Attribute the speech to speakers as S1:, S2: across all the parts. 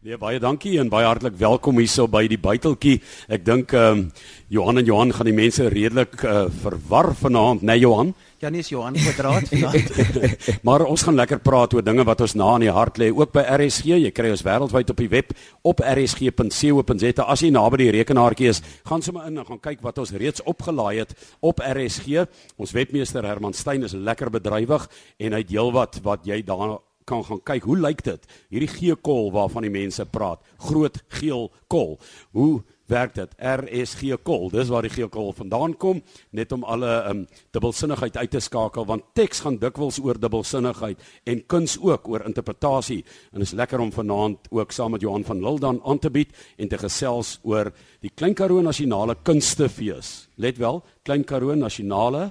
S1: Nee, baie dankie en baie hartlik welkom hierso by die buiteltjie. Ek dink ehm um, Johan en Johan gaan die mense redelik uh, verwar vanaand, né nee, Johan?
S2: Ja, nee, is Johan kwadraat vanaand.
S1: maar ons gaan lekker praat oor dinge wat ons na in die hart lê, ook by RSG. Jy kry ons wêreldwyd op die web op rsg.co.za. As jy naby die rekenaartjie is, gaan sommer in en gaan kyk wat ons reeds opgelaai het op RSG. Ons webmeester Herman Stein is lekker bedrywig en hy het heelwat wat jy daar kan gaan kyk. Hoe lyk dit? Hierdie G-kol waarvan die mense praat. Groot geel kol. Hoe werk dit? RSG kol. Dis waar die G-kol vandaan kom, net om alle um dubbelsinnigheid uit te skakel want teks gaan dikwels oor dubbelsinnigheid en kuns ook oor interpretasie. En is lekker om vanaand ook saam met Johan van Lille dan aan te bied en te gesels oor die Klein Karoo Nasionale Kunstefees. Let wel, Klein Karoo Nasionale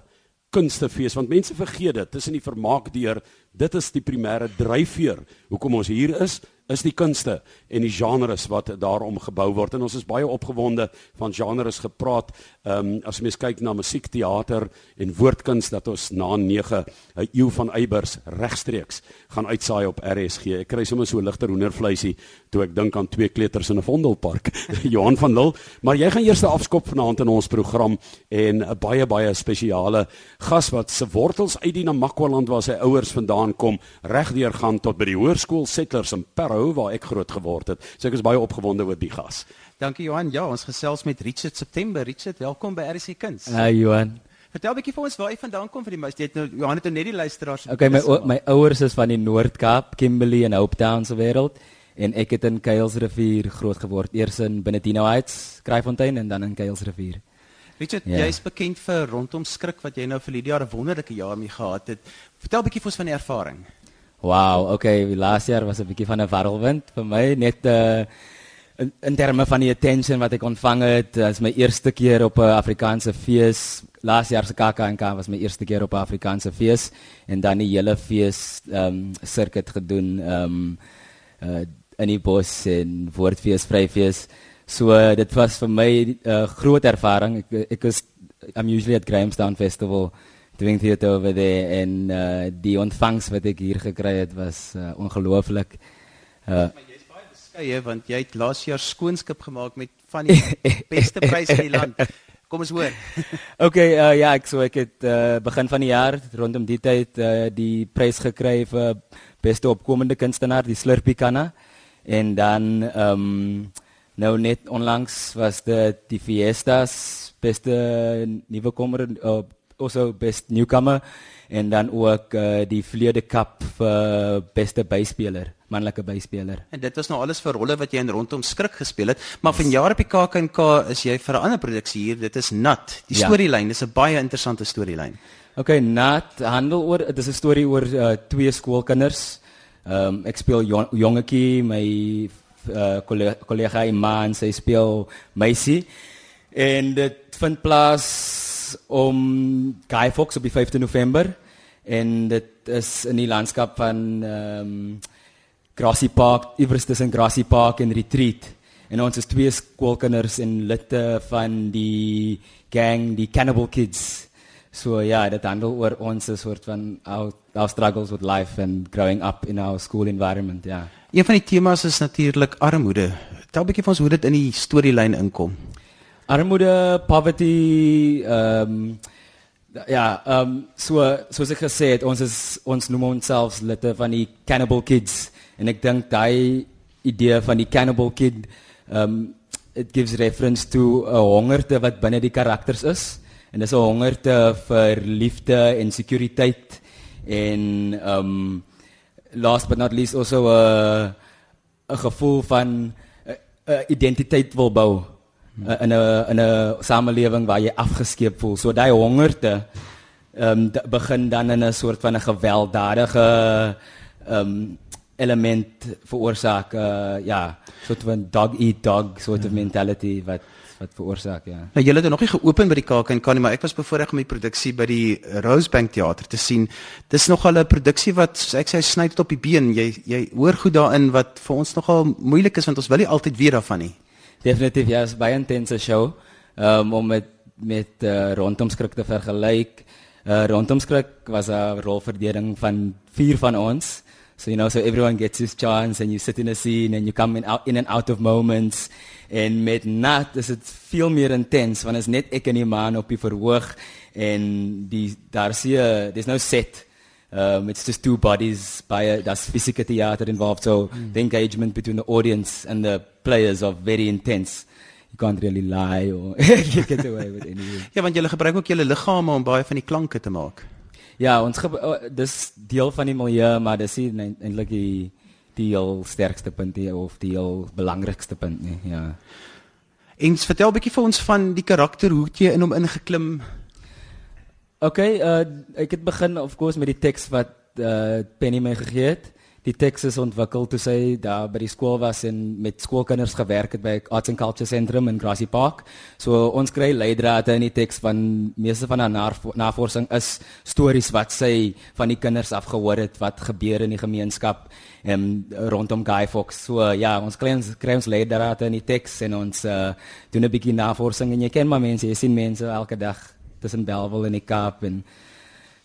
S1: kunstefees want mense vergeet dit tussen die vermaak deur dit is die primêre dryfveer hoekom ons hier is is die kunste en die genres wat daarom gebou word en ons is baie opgewonde van genres gepraat. Ehm um, as mens kyk na musiek, teater en woordkuns dat ons na 9 'n eeu van eibers regstreeks gaan uitsaai op RSG. Ek kry sommer so ligter hoendervleisie toe ek dink aan twee kleuters in 'n vondelpark. Johan van Lille, maar jy gaan eers afskop vanaand in ons program en 'n baie baie spesiale gas wat se wortels uit die Namakwa-land waar sy ouers vandaan kom, regdeur gaan tot by die hoërskool Settlers in Parow Parow waar ek groot geword het. So ek is baie opgewonde oor die gas.
S2: Dankie Johan. Ja, ons gesels met Richard September. Richard, welkom by RC Kuns.
S3: Hi Johan.
S2: Vertel 'n bietjie vir ons waar jy vandaan kom vir die meis. Jy het nou Johan het nou net die luisteraars.
S3: Okay, my my ouers is van die Noord-Kaap, Kimberley en Hopetown se wêreld en ek het in Kuilsrivier groot geword. Eers in Benedino Heights, Kraaifontein en dan in Kuilsrivier.
S2: Richard, ja. jy is bekend vir rondom skrik wat jy nou vir die jare wonderlike jaar mee gehad het. Vertel 'n bietjie vir ons van die ervaring.
S3: Wow, okay, laaste jaar was 'n bietjie van 'n warrelwind vir my, net uh in, in terme van die attention wat ek ontvang het, as my eerste keer op 'n Afrikaanse fees. Laas jaar se KAKNK was my eerste keer op 'n Afrikaanse fees en dan die hele fees ehm um, circuit gedoen ehm um, uh in die bos en woordfees, vryfees. So uh, dit was vir my 'n uh, groot ervaring. Ek ek is I'm usually at Grahamstown Festival doing theater over there en uh, die ontvangs wat ek hier gekry het was uh, ongelooflik.
S2: Uh, jy is baie beskeie want jy het laas jaar skoonskip gemaak met van die beste pryse in die land. Kom ons hoor.
S3: okay, uh, ja, ek so ek het uh, begin van die jaar rondom die tyd uh, die prys gekry vir beste opkomende kunstenaar, die Slurpie Kanna. En dan ehm um, nou net onlangs was dit die Fiestas beste nuwe kommer uh, also best newcomer en dan ook uh, die Vleede Cup vir beste byspeler, manlike byspeler.
S2: En dit was nou alles vir rolle wat jy in rondom skrik gespeel het, maar yes. vanjaar op die KAKNK is jy vir 'n ander produksie hier. Dit is Nat. Die ja. storielyn is 'n baie interessante storielyn.
S3: Okay, Nat handel oor dit is 'n storie oor uh, twee skoolkinders. Ehm um, ek speel jongetjie, my uh, kollega Iman, sy speel meisie. En dit vind plaas om Guy Fox op die 5de November en dit is in die landskap van ehm um, Grassy Park, iewers tussen Grassy Park en Retreat. En ons is twee skoolkinders en lede van die gang, die Cannibal Kids. So ja, dit handel oor ons soort van our, our struggles with life and growing up in our school environment, ja.
S2: Een van die temas is natuurlik armoede. Tel 'n bietjie vir ons hoe dit in die storielyn inkom
S3: armoede, poverty, ehm um, ja, ehm um, so soos ek gesê het, ons is ons noem onsself lede van die Cannibal Kids. En ek dink daai idee van die Cannibal Kid ehm um, it gives reference to 'n hongerte wat binne die karakters is. En dis 'n hongerte vir liefde en sekuriteit. En ehm um, last but not least also 'n 'n gevoel van 'n identiteit wil bou uh, in 'n in 'n samelewing waar jy afgeskeep voel. So daai hongerte ehm um, begin dan in 'n soort van 'n gewelddadige ehm um, element veroorsaak uh, ja, soort van dog eat dog soort of mentality wat wat veroorsaak ja.
S2: Nou julle het er nog nie geopen by die kan nie, maar ek was bevoorreg om die produksie by die Rosebank teater te sien. Dis nogal 'n produksie wat ek sê sny dit op die been. Jy jy hoor goed daarin wat vir ons nogal moeilik is want ons wil nie altyd weet daarvan nie.
S3: Definitief ja, is baie intense show. Um, om met met uh, rondom skrik te vergelyk. Uh, rondom skrik was 'n rolverdeling van vier van ons. So you know, so everyone gets his chance and you sit in a scene and you come in out in and out of moments. En met Nat is dit veel meer intens want is net ek en die man op die verhoog en die daar sien there's no set. Um it's just two bodies by that's physical theater involved so mm. the engagement between the audience and the players are very intense. You can't really lie or get away with anything.
S2: ja, want jy gebruik ook jou liggame om baie van die klanke te maak.
S3: Ja, ons oh, dis deel van die milieu, maar dis eintlik die die heel sterkste punt hier of die heel belangrikste punt nie. Ja.
S2: En vertel 'n bietjie vir ons van die karakter hoe jy in hom ingeklim.
S3: Okay, uh ek het begin of course met die teks wat uh Penny my gegee het die teks is ontwikkel toe sy daar by die skool was en met skoolkinders gewerk het by Arts and Culture Centrum in Grassy Park. So ons kry leidrade in die teks van meeste van haar navorsing is stories wat sy van die kinders afgehoor het wat gebeur in die gemeenskap en rondom Guy Fawkes. So ja, ons kry ons kry ons leidrade in die teks en ons uh, doen 'n bietjie navorsing en jy ken maar mense, jy sien mense elke dag tussen Belwel en die Kaap en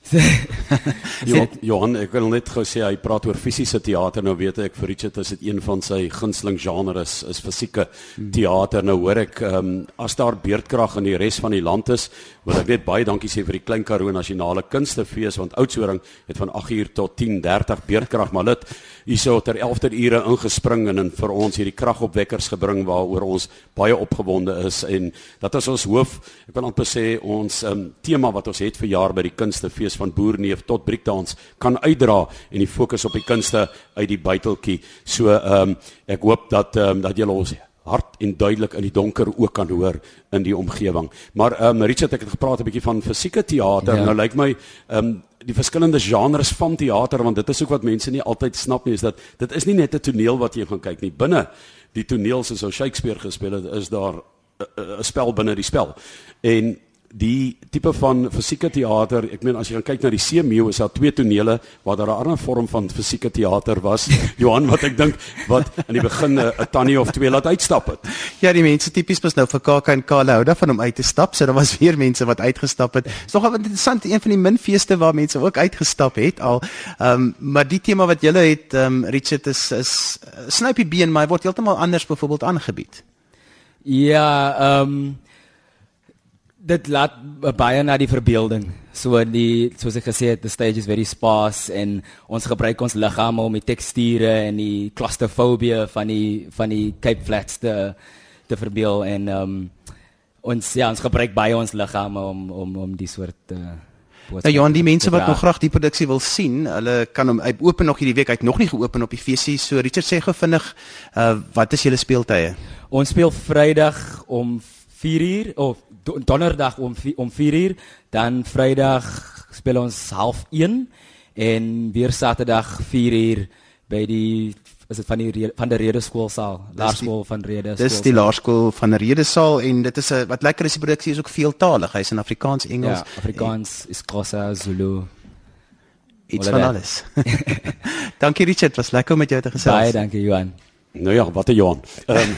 S1: Johan, ek wil net gou sê hy praat oor fisiese teater nou weet ek vir Richard is dit een van sy gunsteling genres is fisieke teater nou hoor ek um, as daar beerdkrag in die res van die land is wil ek net baie dankie sê vir die Klein Karoo Nasionale Kunstefees want Oudtshoorn het van 8uur tot 10:30 beerdkrag maar dit hierso ter 11de ure ingespring en, en vir ons hierdie kragopwekkers gebring waaroor ons baie opgewonde is en dat is ons hoof ek wil amper sê ons um, tema wat ons het vir jaar by die Kunstefees van boerneef tot breakdance kan uitdra en die fokus op die kunste uit die buiteltjie. So ehm um, ek hoop dat ehm um, dat julle ons hard en duidelik in die donker ook kan hoor in die omgewing. Maar ehm um, Richard ek het gepraat 'n bietjie van fisieke teater. Ja. Nou lyk my ehm um, die verskillende genres van teater want dit is ook wat mense nie altyd snap nie is dat dit is nie net 'n toneel wat jy gaan kyk nie. Binne die toneel soos ou Shakespeare gespeel het, is daar 'n spel binne die spel. En die tipe van fisieke teater, ek meen as jy gaan kyk na die Seemeeu is daar twee tonele waar daar 'n ander vorm van fisieke teater was. Johan wat ek dink wat in die begin 'n tannie of twee laat uitstap het.
S2: Ja, die mense tipies was nou vir KAK en KL hou daarvan om uit te stap, so daar was weer mense wat uitgestap het. Dis nogal interessant, een van die min feeste waar mense ook uitgestap het al. Ehm um, maar die tema wat julle het ehm um, Richard is is snypie been, maar word heeltemal anders byvoorbeeld aangebied.
S3: Ja, ehm um, dit laat baie na die verbeelding. So die soos ek gesê het, the stage is very sparse en ons gebruik ons liggame om die teksture en die claustrophobie van die van die Cape Flats te te verbeel en ehm um, ons ja, ons gebruik baie ons liggame om om om die soort uh,
S2: Nou ja, die mense wat nog graag die produksie wil sien, hulle kan hom hy open nog hierdie week. Hy het nog nie geopen op die feesie. So Richard sê gou vinnig, uh, wat is julle speeltye?
S3: Ons speel Vrydag om 4uur of donderdag om om 4uur, dan Vrydag speel ons half 1 en weer Saterdag 4uur by die is dit van die van die Rede skoolsaal, laerskool van Rede.
S2: Dis die laerskool van die Rede saal en dit is 'n wat lekker is die produksie is ook veeltaalig. Hy's in Afrikaans, Engels, ja,
S3: Afrikaans, en, Xhosa, Zulu.
S2: Iets van alles. dankie Richard, was lekker om met jou te gesels.
S3: Baie dankie Johan.
S1: Nou ja, wat 'n Johan. Ehm um,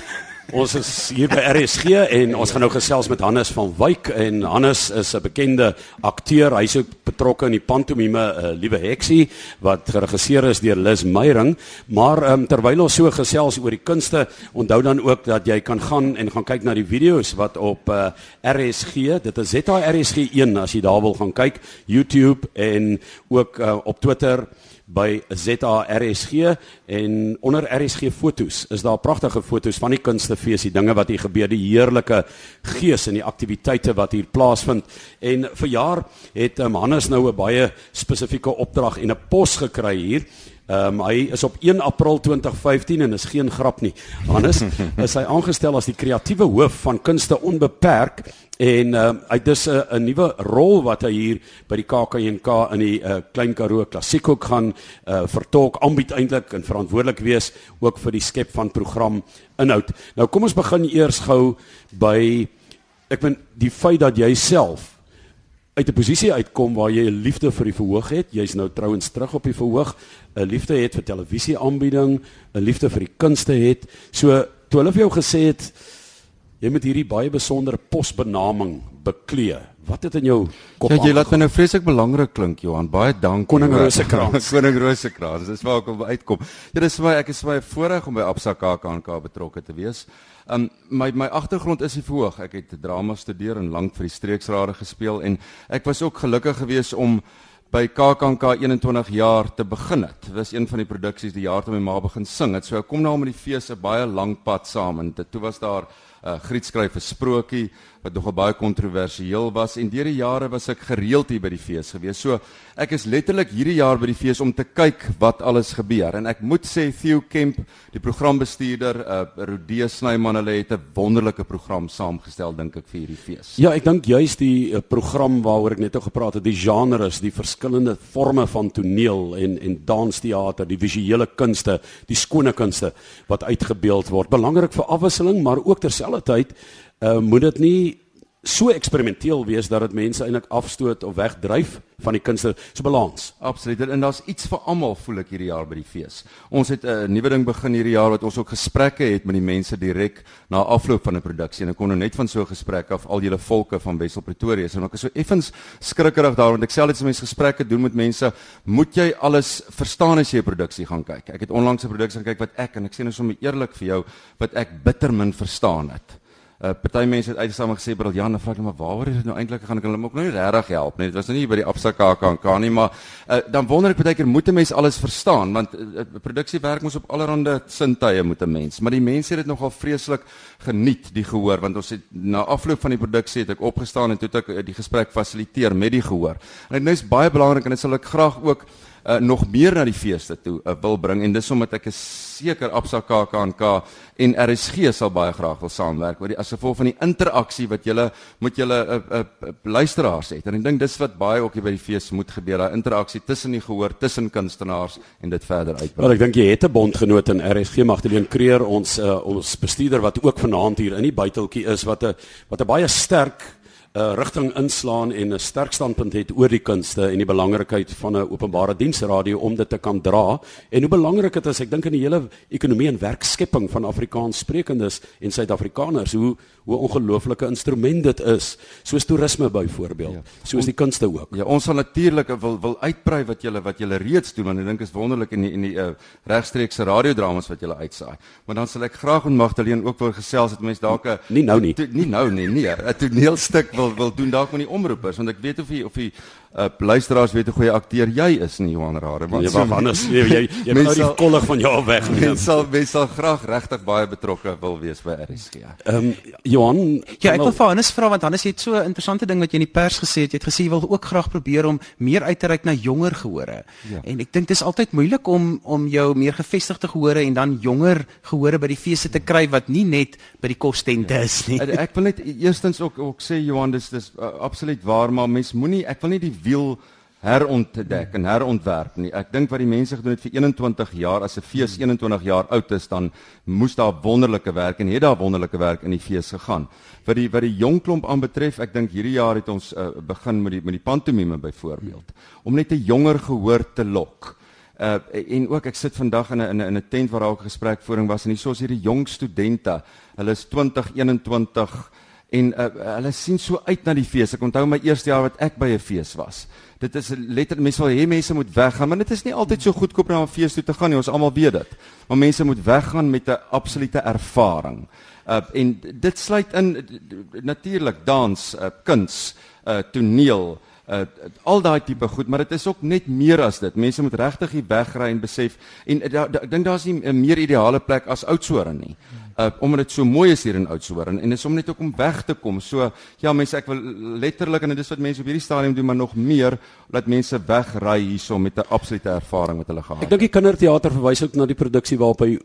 S1: Ons is hier by RSG en ons gaan nou gesels met Hannes van Wyk en Hannes is 'n bekende akteur. Hy's ook betrokke in die pantomime uh, Liewe Heksie wat geregisseer is deur Lis Meyering. Maar um, terwyl ons so gesels oor die kunste, onthou dan ook dat jy kan gaan en gaan kyk na die video's wat op uh, eh, RSG, dit is ZRSG1 as jy daar wil gaan kyk, YouTube en ook uh, op Twitter by ZARSG en onder RSG fotos is daar pragtige fotos van die kunstefees, die dinge wat hier gebeur, die heerlike gees en die aktiwiteite wat hier plaasvind. En vir jaar het um, Hannes nou 'n baie spesifieke opdrag en 'n pos gekry hier. Ehm um, hy is op 1 April 2015 en is geen grap nie. Hannes is hy aangestel as die kreatiewe hoof van Kunste Onbeperk en ehm um, hy dis 'n 'n nuwe rol wat hy hier by die KAKNK in die uh, Klein Karoo Klassiek ook gaan uh, vertolk, aanbied eintlik en verantwoordelik wees ook vir die skep van program inhoud. Nou kom ons begin eers gou by ek bedoel die feit dat jy self uit 'n posisie uitkom waar jy 'n liefde vir die verhoog het. Jy's nou trouens terug op die verhoog. 'n Liefde het vir televisie aanbieding, 'n liefde vir die kunste het. So toe hulle vir jou gesê het Jy moet hierdie baie besondere posbenaming beklee. Wat het in jou kop
S4: Ja, jy laat my nou vreeslik belangrik klink, Johan. Baie dankie.
S1: Koning
S4: hoor.
S1: Rosekrans.
S4: Koning Rosekrans. Dis waar ek op uitkom. Ja, dis vir my ek is vir my voorreg om by Absa KAK betrokke te wees. Um my my agtergrond is nie verhoog. Ek het drama studeer en lank vir die streeksrade gespeel en ek was ook gelukkig geweest om by KAKNK 21 jaar te begin het. Dit was een van die produksies die jaar toe my ma begin sing het. So ek kom nou met die fees 'n baie lang pad saam en dit toe was daar uh, grietskryf 'n sprokie wat nogal baie kontroversieel was en deur die jare was ek gereeld hier by die fees gewees. So ek is letterlik hierdie jaar by die fees om te kyk wat alles gebeur en ek moet sê Theo Kemp, die programbestuurder, uh Rodee Snyman, hulle het 'n wonderlike program saamgestel dink ek vir hierdie fees.
S1: Ja, ek dink juis die uh, program waaroor ek net nou gepraat het, die genres, die verskillende forme van toneel en en dansteater, die visuele kunste, die skone kunste wat uitgebeeld word. Belangrik vir afwisseling, maar ook terselfdertyd uh moet dit nie so eksperimenteel wees dat dit mense eintlik afstoot of wegdryf van die kunste. So balans.
S4: Absoluut. En daar's iets vir almal voel ek hierdie jaar by die fees. Ons het 'n nuwe ding begin hierdie jaar wat ons ook gesprekke het met die mense direk na afloop van 'n produksie en ek kon nou net van so 'n gesprek af al julle volke van Wessel Pretoria en ek is so effens skrikkerig daar want ek sê altyd as mense gesprekke doen met mense, moet jy alles verstaan as jy 'n produksie gaan kyk. Ek het onlangs 'n produksie gaan kyk wat ek en ek sê nou sommer eerlik vir jou wat ek bitter min verstaan het. Uh party mense het uitgestaan en gesê Briljan, dan vra ek net maar waaroor is dit nou eintlik gaan ek hulle ook nou nie regtig help nie. Dit was nou nie by die Absa KAK nie, maar uh, dan wonder ek baie keer moet 'n mens alles verstaan want uh, produksie werk mos op allerlei sintuie moet 'n mens. Maar die mense het dit nogal vreeslik geniet die gehoor want ons het na afloop van die produksie het ek opgestaan en toe het ek uh, die gesprek fasiliteer met die gehoor. En dit is baie belangrik en dit sal ek graag ook uh, nog meer na die feeste toe uh, wil bring en dis omdat ek is seker Absa KAK en RSG sal baie graag wil saamwerk oor die as gevolg van die interaksie wat julle met julle uh, uh, uh, luisteraars het. En ek dink dis wat baie ook hier by die fees moet gebeur, daai interaksie tussen die gehoor, tussen kunstenaars en dit verder
S1: Wel,
S4: uitbrei.
S1: ek dink jy het 'n bondgenoot in RSG Magdalene Creer, ons uh, ons bestuurder wat ook vanaand hier in die buiteltjie is wat 'n wat 'n baie sterk uh, rigting inslaan en 'n sterk standpunt het oor die kunste en die belangrikheid van 'n openbare diensradio om dit te kan dra en hoe belangrik dit is ek dink in die hele ekonomie en werkskepping van Afrikaans sprekendes en Suid-Afrikaners hoe hoe ongelooflike instrument dit is soos toerisme byvoorbeeld ja. soos die kunste ook
S4: Ja, ons sal natuurlik wil wil uitbrei wat julle wat julle reeds doen want ek dink is wonderlik in die in die uh, regstreekse radiodramas wat julle uitsaai. Maar dan sal ek graag met Magdalene ook wil gesels dat mense dalk 'n
S1: Nie nou nie.
S4: to, nie nou nie, nee, 'n toneelstuk wil wil doen dalk met die omroepers want ek weet of jy of jy uh, luisteraars weet hoe goeie akteur jy is nie Johan Rare want
S1: jy wag anders jy jy, jy moet nou die kollig van jou af wegneem
S4: Mens sal mens sal graag regtig baie betrokke wil wees by RSG.
S1: Ehm um, Johan
S2: Ja, ek wil vir Hannes vra want Hannes het so 'n interessante ding wat jy in die pers gesê het. Jy het gesê jy wil ook graag probeer om meer uit te reik na jonger gehore.
S4: Ja.
S2: En ek dink dis altyd moeilik om om jou meer gevestigde gehore en dan jonger gehore by die feeste te kry wat nie net by die kostente is nie.
S4: Ek, ek wil net eerstens ook ook sê Johan dis dis uh, absoluut waar maar mens moenie ek wil nie die wiel herontdek en herontwerp nie. Ek dink wat die mense gedoen het vir 21 jaar as 'n fees 21 jaar oud is dan moes daar wonderlike werk en het daar wonderlike werk in die fees gegaan. Wat die wat die jong klomp aanbetref, ek dink hierdie jaar het ons uh, begin met die met die pantomime byvoorbeeld om net 'n jonger gehoor te lok. Uh en ook ek sit vandag in 'n in 'n 'n tent waar daar ook gesprek voering was en hier is hierdie jong studente. Hulle is 20, 21 en uh, hulle sien so uit na die fees. Ek onthou my eerste jaar wat ek by 'n fees was. Dit is letterlik mense wil hê mense moet weggaan, maar dit is nie altyd so goedkoop om na 'n fees toe te gaan nie. Ons almal weet dit. Maar mense moet weggaan met 'n absolute ervaring. Uh en dit sluit in natuurlik dans, uh, kuns, uh toneel, uh al daai tipe goed, maar dit is ook net meer as dit. Mense moet regtig hier wegry en besef en uh, da, da, ek dink daar's nie 'n meer ideale plek as Oudtshoorn nie. Uh omdat dit so mooi is hier in Oudtshoorn en dis om net ook om weg te kom. So ja, mense ek wil letterlik en dit is wat mense op hierdie stadium doen, maar nog meer dat mense wegry hierso met 'n absolute ervaring wat hulle gehad
S1: Ek dink die kinderteater verwys ook na die produksie waarop hy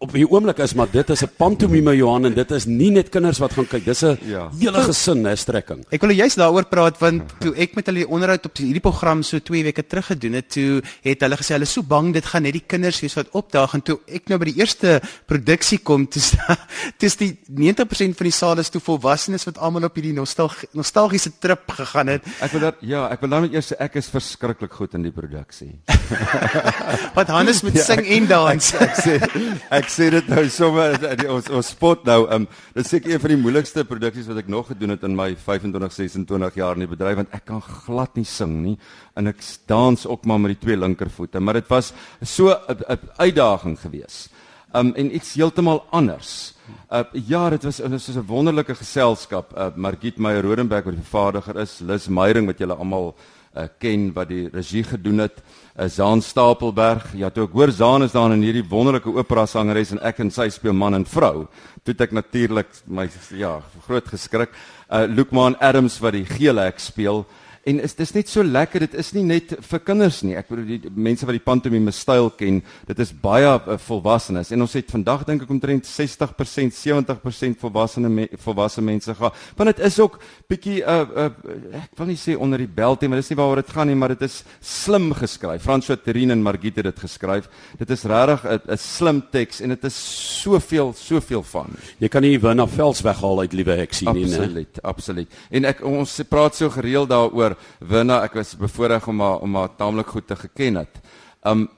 S1: op die oomblik is, maar dit is 'n pantomime Johan en dit is nie net kinders wat gaan kyk, dis 'n
S4: Ja.
S1: hele gesin hè strekking.
S2: Ek wil juist daaroor praat want toe ek met hulle die onderhoud op hierdie program so 2 weke terug gedoen het, toe het hulle gesê hulle is so bang dit gaan net die kinders wees wat opdaag en toe ek nou by die eerste produksie kom, dis dis die 90% van die saal is toe volwassenes wat almal op hierdie nostalg, nostalgiese trip gegaan het.
S4: Ek wil dat ja, ek wil nou net eers sê ek is verskriklik goed in die produksie.
S2: Wat Hannes met sing en dans.
S4: Ek sê ek sê dit nou sommer ons ons spot nou. Um dit is seker een van die moeilikste produksies wat ek nog gedoen het in my 25 26 jaar in die bedryf want ek kan glad nie sing nie en ek dans ook maar met die twee linkervoete, maar dit was so 'n uitdaging geweest. Um en iets heeltemal anders. Uh ja, dit was dit was 'n wonderlike geselskap. Uh Margit Meyer Rodenberg wat die vervaardiger is, Lis Meyering wat julle almal uh ken wat die regie gedoen het, uh, Zaan Stapelberg. Ja, toe ek hoor Zaan is daar in hierdie wonderlike opera sangeres en ek en sy speel man en vrou. Toe ek natuurlik my ja, groot geskrik. Uh Lukman Adams wat die Geelek speel. En is dis net so lekker, dit is nie net vir kinders nie. Ek bedoel die mense wat die pantomime styl ken, dit is baie uh, volwassenes. En ons het vandag dink ek omtrent 60%, 70% volwassene me, volwasse mense gehad. Want dit is ook bietjie uh, uh ek wil nie sê onder die belt nie, maar dis nie waaroor dit gaan nie, maar dit is slim geskryf. François Terrin en Margit het dit geskryf. Dit is regtig 'n slim teks en dit is soveel soveel van.
S1: Jy kan nie Winna Vels weghaal uit Liewe Heksie nie,
S4: né? Absoluut, absoluut. En ek ons praat so gereeld daaroor oor Winna. Ek was bevoorreg om haar om haar taamlik goed te geken het. Um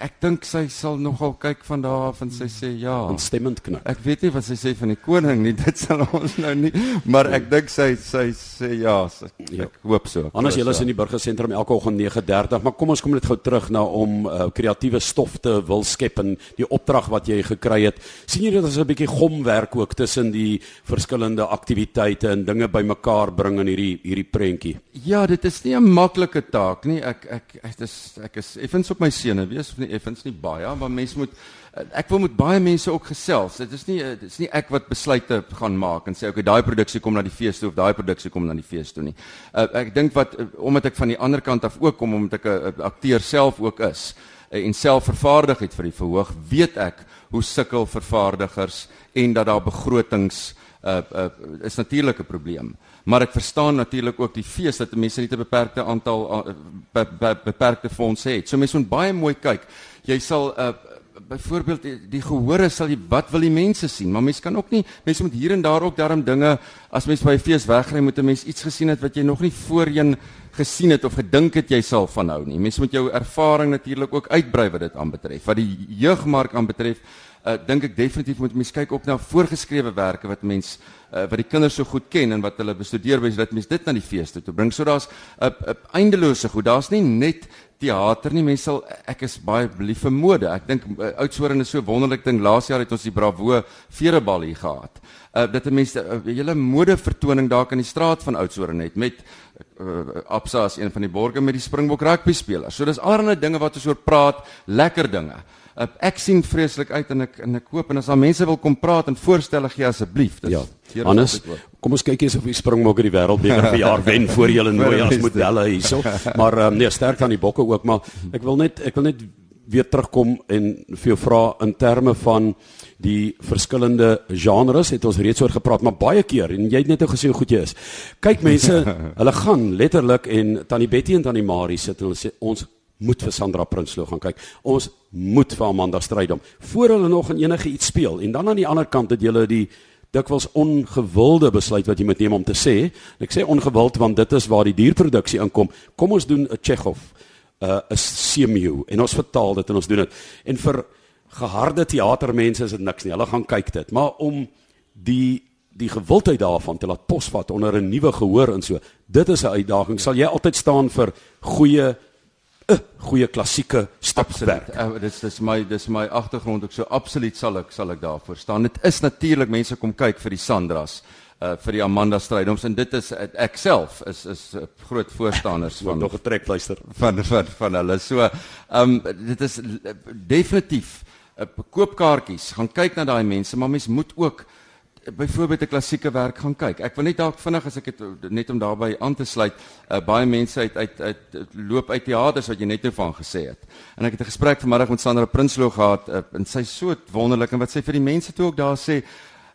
S4: ek dink sy sal nogal kyk van daar af en sy sê ja.
S1: Instemmend knik.
S4: Ek weet nie wat sy sê van die koning nie. Dit sal ons nou nie, maar ek dink sy sy sê ja. Sy, ja. Ek hoop so.
S1: Anders jy is in die burgersentrum elke oggend 9:30, maar kom ons kom net gou terug na om uh, kreatiewe stof te wil skep en die opdrag wat jy gekry het. sien jy dit as 'n bietjie gomwerk ook tussen die verskillende aktiwiteite en dinge bymekaar bring in hierdie hierdie prentjie?
S4: Ja, dit is nie 'n maklike taak nie. Ek ek ek is ek is effens op my sene, wees nie effens nie baie, maar mense moet ek wil met baie mense ook gesels. Dit is nie dit is nie ek wat besluite gaan maak en sê okay, daai produksie kom na die fees toe of daai produksie kom na die fees toe nie. Uh, ek dink wat omdat ek van die ander kant af ook kom omdat ek 'n akteur self ook is uh, en self vervaardigheid vir die verhoog, weet ek hoe sukkel vervaardigers en dat daar begrotings uh, uh, is natuurlik 'n probleem. Maar ek verstaan natuurlik ook die fees dat mense net 'n beperkte aantal uh, be, be, beperkte fondse het. So mense moet baie mooi kyk. Jy sal uh, byvoorbeeld die, die gehore sal jy wat wil die mense sien? Maar mense kan ook nie mense moet hier en daar ook daarom dinge as mense by 'n fees wegry moet 'n mens iets gesien het wat jy nog nie voorheen gesien het of gedink het jy sal vanhou nie. Mense moet jou ervaring natuurlik ook uitbrei wat dit aanbetref. Wat die jeugmark aanbetref, uh, dink ek definitief moet mense kyk op na voorgeskrewe werke wat mense uh, wat die kinders so goed ken en wat hulle bestudeer by dat mense dit na die fees toe bring. So daar's 'n uh, uh, eindelose goed. Daar's nie net teater nie. Mense sal ek is baie lief vir mode. Ek dink uh, Oudtshoorn is so wonderlik ding. Laas jaar het ons die Bravo verebal hier gehad. Uh, dat mense 'n uh, hele mode vertoning daar in die straat van Oudtshoorn het met uh, Absa as een van die borgers met die Springbok rugby spelers. So dis allerlei dinge wat ons oor praat, lekker dinge. Uh, ek sien vreeslik uit en ek en ek hoop en as daar mense wil kom praat en voorstelle gee asseblief.
S1: Ja. Hannes, kom ons kyk eens of die Springbok die wêreldbeker vir jaar wen voor julle nooi as modelle hierso. Maar um, nee, sterk aan die bokke ook, maar ek wil net ek wil net weer terugkom en vir jou vra in terme van die verskillende genres het ons reeds oor gepraat maar baie keer en jy het net nou gesê hoe goed jy is. Kyk mense, hulle gaan letterlik en Tannie Betty en Tannie Marie sit en hulle sê ons moet vir Sandra Prinsloo gaan kyk. Ons moet vir Amanda Strydom voor hulle nog in enige iets speel. En dan aan die ander kant het jy die dikwels ongewilde besluit wat jy moet neem om te sê. En ek sê ongewild want dit is waar die dierproduksie inkom. Kom ons doen 'n Chekhov, uh, 'n Semio en ons vertaal dit en ons doen dit. En vir geharde teatermense is dit niks nie. Hulle gaan kyk dit. Maar om die die gewildheid daarvan te laat posvat onder 'n nuwe gehoor en so. Dit is 'n uitdaging. Sal jy altyd staan vir goeie 'n goeie klassieke stapwerk.
S4: Uh, dis dis my dis my agtergrond ook so absoluut sal ek sal ek daarvoor staan. Dit is natuurlik mense kom kyk vir die Sandras uh vir die Amanda Strydoms en dit is ek self is is groot voorstanders
S1: van nog 'n trek luister
S4: van van van hulle. So um, dit is definitief uh, koopkaartjies. Gaan kyk na daai mense, maar mens moet ook byvoorbeeld 'n klassieke werk gaan kyk. Ek wil net dalk vinnig as ek het net om daarbey aan te sluit, uh, baie mense uit, uit uit loop uit teaters wat jy net nou van gesê het. En ek het 'n gesprek vanmiddag met Sandra Prinsloo gehad uh, en sy so wonderlik en wat sy vir die mense toe ook daar sê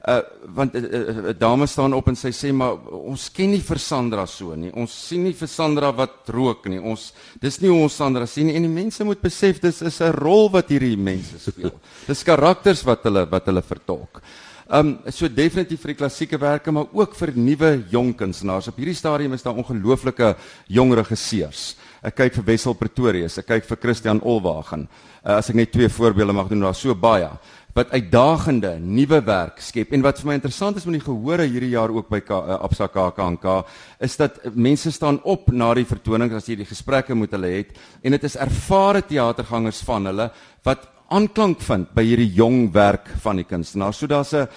S4: uh want 'n uh, uh, dame staan op en sy sê maar ons ken nie vir Sandra so nie. Ons sien nie vir Sandra wat rook nie. Ons dis nie hoe ons Sandra sien nie en die mense moet besef dis is 'n rol wat hierdie mense speel. dis karakters wat hulle wat hulle vertolk. Um so definitief vir die klassieke werke maar ook vir nuwe jong kunstenaars. Op hierdie stadium is daar ongelooflike jong regisseurs. Ek kyk vir Wessel Pretorius, ek kyk vir Christian Olwagen. Uh, as ek net twee voorbeelde mag doen, daar's so baie wat uitdagende nuwe werk skep en wat vir my interessant is met die gehore hierdie jaar ook by uh, Absa KAKNK is dat mense staan op na die vertonings as jy die gesprekke met hulle het en dit is ervare teatergangers van hulle wat aanklank vind by hierdie jong werk van die kunstenaar. So daar's 'n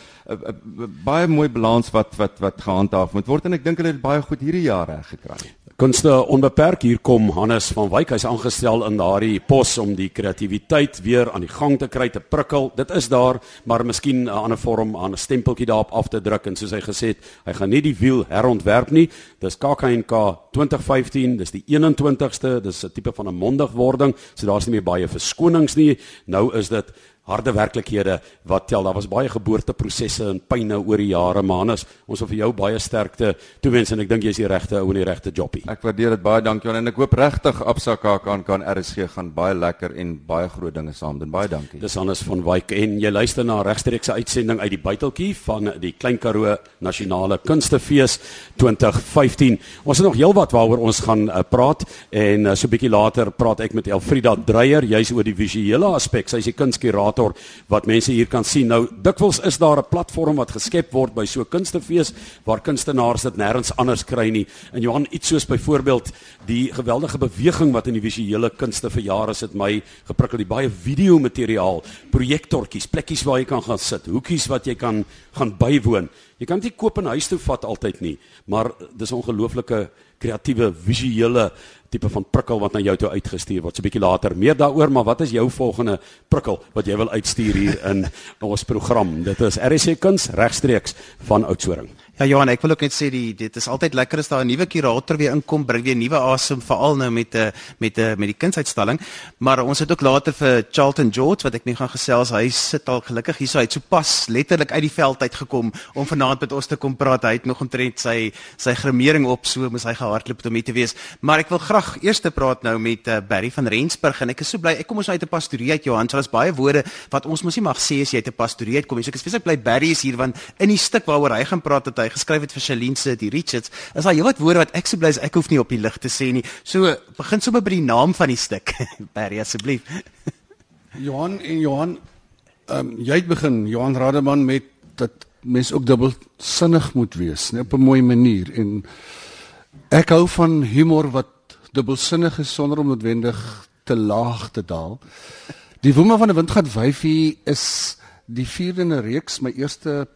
S4: baie mooi balans wat wat wat gehandhaaf moet word en ek dink hulle het baie goed hierdie jaar reg gekry.
S1: Kunste onbeperk hier kom Hannes van Wyk. Hy's aangestel in daardie pos om die kreatiwiteit weer aan die gang te kry te prikkel. Dit is daar maar miskien 'n ander vorm aan 'n stempeltjie daarop af te druk en soos hy gesê het hy gaan nie die wiel herontwerp nie. Dis KAKNK 2015 dis die 21ste dis 'n tipe van 'n mondigwording so daar's nie meer baie verskonings nie. Nou is dit harde werklikhede wat tel. Daar was baie geboorteprosesse en pyne oor die jare, maar Hannes, ons wil vir jou baie sterkte toewens en ek dink jy's die regte ou en die regte joppie.
S4: Ek waardeer dit baie, dankie en ek hoop regtig Absa KAK kan RSG gaan baie lekker en baie groot dinge saam doen. Baie dankie.
S1: Dis Hannes van Wyk en jy luister na regstreekse uitsending uit die Buiteltjie van die Klein Karoo Nasionale Kunstefees 2015. Ons het nog heelwat waaroor ons gaan uh, praat en uh, so 'n bietjie later praat ek met Elfrida Dreyer, jy's oor die visuele aspek. Sy's die kunstkurator kurator wat mense hier kan sien. Nou dikwels is daar 'n platform wat geskep word by so 'n kunstefees waar kunstenaars dit nêrens anders kry nie. En Johan iets soos byvoorbeeld die geweldige beweging wat in die visuele kunste vir jare sit my geprikkel die baie video materiaal, projektortjies, plekkies waar jy kan gaan sit, hoekies wat jy kan gaan bywoon. Jy kan dit koop en huis toe vat altyd nie, maar dis ongelooflike kreatiewe visuele tipe van prikkel wat na jou toe uitgestuur word. So 'n bietjie later meer daaroor, maar wat is jou volgende prikkel wat jy wil uitstuur hier in ons program? Dit is RSC Kuns regstreeks van Oudtshoorn.
S2: Ja Johan, ek wil ook net sê die dit is altyd lekker as daar 'n nuwe kurator weer inkom, bring weer nuwe asem veral nou met 'n eh, met 'n eh, met die kunsuitstalling. Maar ons het ook later vir Charlton George wat ek nie gaan gesels, hy sit al gelukkig hier so uit so pas letterlik uit die veld uit gekom om vanaand met ons te kom praat. Hy het nog omtrent sy sy grimering op, so moes hy gehardloop om hier te wees. Maar ek wil graag eers te praat nou met uh, Barry van Rensburg en ek is so bly ek kom ons uit 'n pastorie uit Johan. So daar's baie woorde wat ons mos nie mag sê as jy uit 'n pastorie uitkom. So ek is spesifiek bly Barry is hier want in die stuk waaroor hy gaan praat het hy geskryf het vir Shalien se die Richards, is daar heelwat woorde wat ek so bly is ek hoef nie op die lig te sê nie. So begin sommer by die naam van die stuk. Barry asseblief.
S5: Johan en Johan, ehm um, jy het begin Johan Rademan met dat mens ook dubbelsinnig moet wees, net op 'n mooi manier en ek hou van humor wat dubbelsinnig is sonder om noodwendig te laag te daal. Die woema van 'n windgat wyfie is die vierde in 'n reeks, my eerste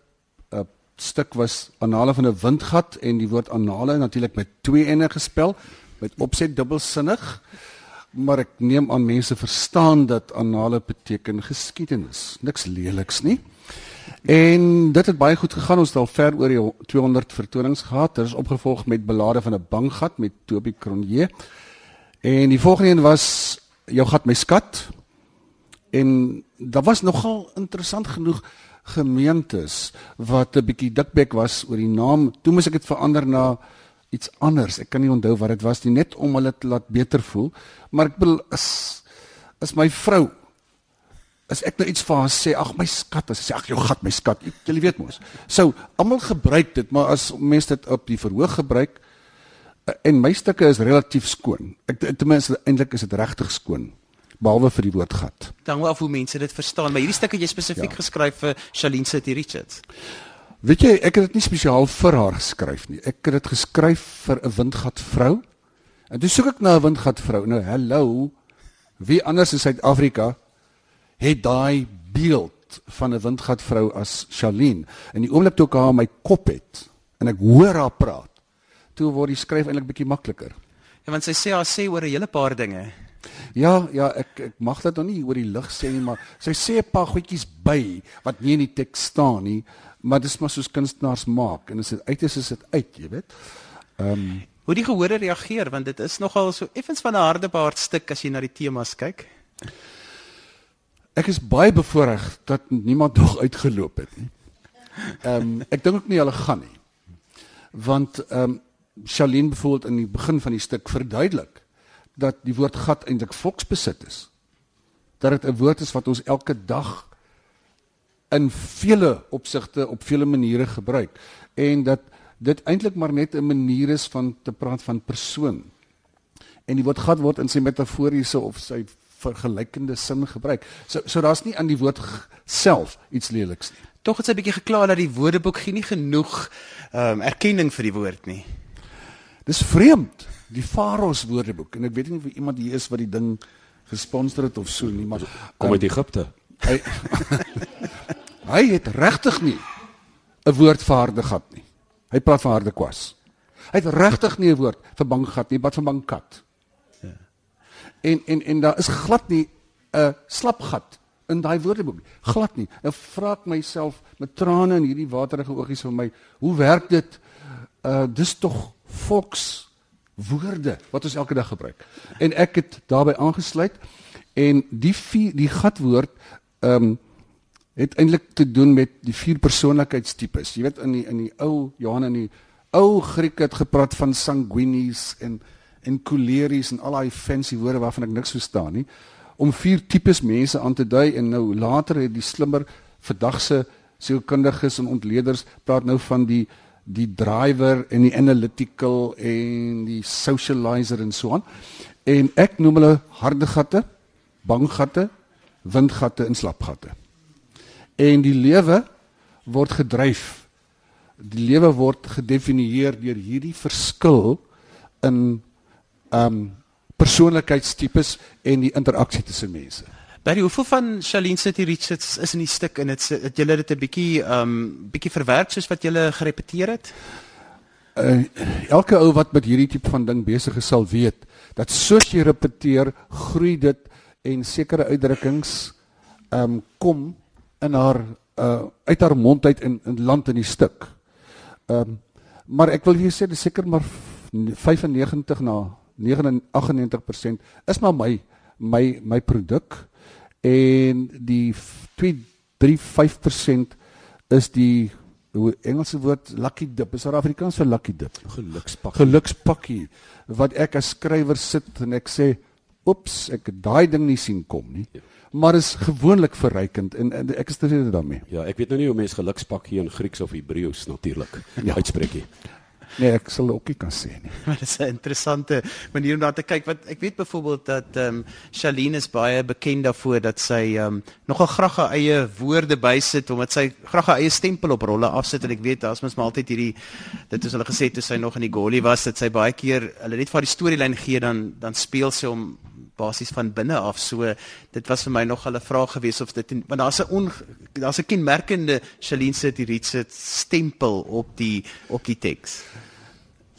S5: stuk was anale van 'n windgat en die woord anale natuurlik met twee enne gespel met opset dubbelsinnig maar ek neem aan mense verstaan dat anale beteken geskiedenis niks leliks nie. En dit het baie goed gegaan ons het al ver oor die 200 vertonings gehad dit is opgevolg met belade van 'n banggat met Toby Cronje. En die volgende een was jou gat my skat. En daar was nogal interessant genoeg gemeentes wat 'n bietjie dikbek was oor die naam. Toe moes ek dit verander na iets anders. Ek kan nie onthou wat dit was nie, net om hulle te laat beter voel. Maar ek wil is is my vrou as ek nou iets vir haar sê, ag my skat, as sy sê ag jou gat my skat, jy weet mos. So, almal gebruik dit, maar as mense dit op die verhoog gebruik en my stukke is relatief skoon. Ek ten minste eintlik is dit regtig skoon behalwe vir die woord gat.
S2: Dan hoe af hoe mense dit verstaan, maar hierdie stuk het jy spesifiek ja. geskryf vir Shalene City Richards.
S5: Weet jy, ek het dit nie spesiaal vir haar geskryf nie. Ek het dit geskryf vir 'n windgat vrou. En toe soek ek na 'n windgat vrou. Nou, hallo. Wie anders in Suid-Afrika het daai beeld van 'n windgat vrou as Shalene? En die oomblik toe ek haar in my kop het en ek hoor haar praat, toe word die skryf eintlik bietjie makliker.
S2: Ja, want sy sê haar sê oor 'n hele paar dinge.
S5: Ja, ja, ek ek mag dit nog nie oor die lig sê nie, maar sy sê 'n paar goedjies by wat nie in die teks staan nie, maar dis maar soos kunstenaars maak en as dit uit is, is dit uit, jy weet. Ehm um,
S2: hoe die gehore reageer want dit is nogal so effens van 'n harde baard stuk as jy na die temas kyk.
S5: Ek is baie bevoorreg dat niemand nog uitgeloop het nie. Ehm um, ek dink ook nie hulle gaan nie. Want ehm um, Charlene byvoorbeeld in die begin van die stuk verduidelik dat die woord gat eintlik volksbesit is. Dat dit 'n woord is wat ons elke dag in vele opsigte op vele maniere gebruik en dat dit eintlik maar net 'n manier is van te praat van persoon. En die woord gat word in sy metaforiese of sy vergelykende sin gebruik. So so daar's nie aan die woord self iets leliks nie.
S2: Tog het sy 'n bietjie gekla dat die Woordeboek nie genoeg ehm um, erkenning vir die woord nie.
S5: Dis vreemd. Die Faros Woordeboek en ek weet nie of iemand hier is wat die ding gesponsor het of so nie, maar
S1: Kom uit Egipte.
S5: hy hy het regtig nie 'n woord vir harde gat nie. Hy praat van harde kwas. Hy het regtig nie 'n woord vir bang gat nie, wat van bang kat. Ja. En en en daar is glad nie 'n slap gat in daai woordeboek. nie. Glad nie. Nou vra ek myself met trane in hierdie waterige oogies vir my, hoe werk dit? Uh dis tog volks woorde wat ons elke dag gebruik. En ek het daarbey aangesluit en die vier, die gatwoord ehm um, het eintlik te doen met die vier persoonlikheidstipes. Jy weet in die in die ou Johan in die ou Griek het gepraat van sanguinis en en choleries en al daai fancy woorde waarvan ek niks verstaan nie om vier tipes mense aan te dui en nou later het die slimmer verdagse sielkundiges en ontleeders praat nou van die die driver en die analytical en die socializer en so aan. En ek noem hulle harde gatte, bang gatte, windgatte en slapgatte. En die lewe word gedryf. Die lewe word gedefinieer deur hierdie verskil in um persoonlikheidstipes en die interaksie tussen mense.
S2: Barry, hoeveel van Charlene City Richards is in die stuk en dit het julle dit 'n bietjie um, bietjie verwerk soos wat julle gerepeteer het?
S5: Uh, elke ou wat met hierdie tipe van ding besig is sal weet dat soos jy repeteer, groei dit en sekere uitdrukkings um kom in haar uh uit haar mond uit in, in land in die stuk. Um maar ek wil hier sê dis seker maar f- 95 na 99% is maar my my my produk en die f- 2 3 5% is die hoe Engelse woord lucky dip. Is daar Afrikaans vir lucky dip?
S1: Gelukspak.
S5: Gelukspakkie wat ek as skrywer sit en ek sê oeps, ek het daai ding nie sien kom nie. Maar is gewoonlik verrykend en, en ek is tevrede daarmee.
S1: Ja, ek weet nou nie hoe mense gelukspak hier in Grieks of Hebreëus natuurlik
S5: Ja.
S1: uitspreek nie.
S5: Nee, ek sal ook nie kan sê nie.
S2: Maar dit is 'n interessante manier om daar te kyk want ek weet byvoorbeeld dat ehm um, Charlene is baie bekend daarvoor dat sy ehm um, nogal graag haar eie woorde bysit omdat sy graag haar eie stempel op rolle afsit en ek weet daar's mens maar altyd hierdie dit is hulle gesê toe sy nog in die Goli was dat sy baie keer hulle net vir die storielyn gee dan dan speel sy hom basies van binne af. So dit was vir my nog 'n vraag geweest of dit want daar's 'n daar's 'n kenmerkende Charlene City Richards stempel op die op die teks.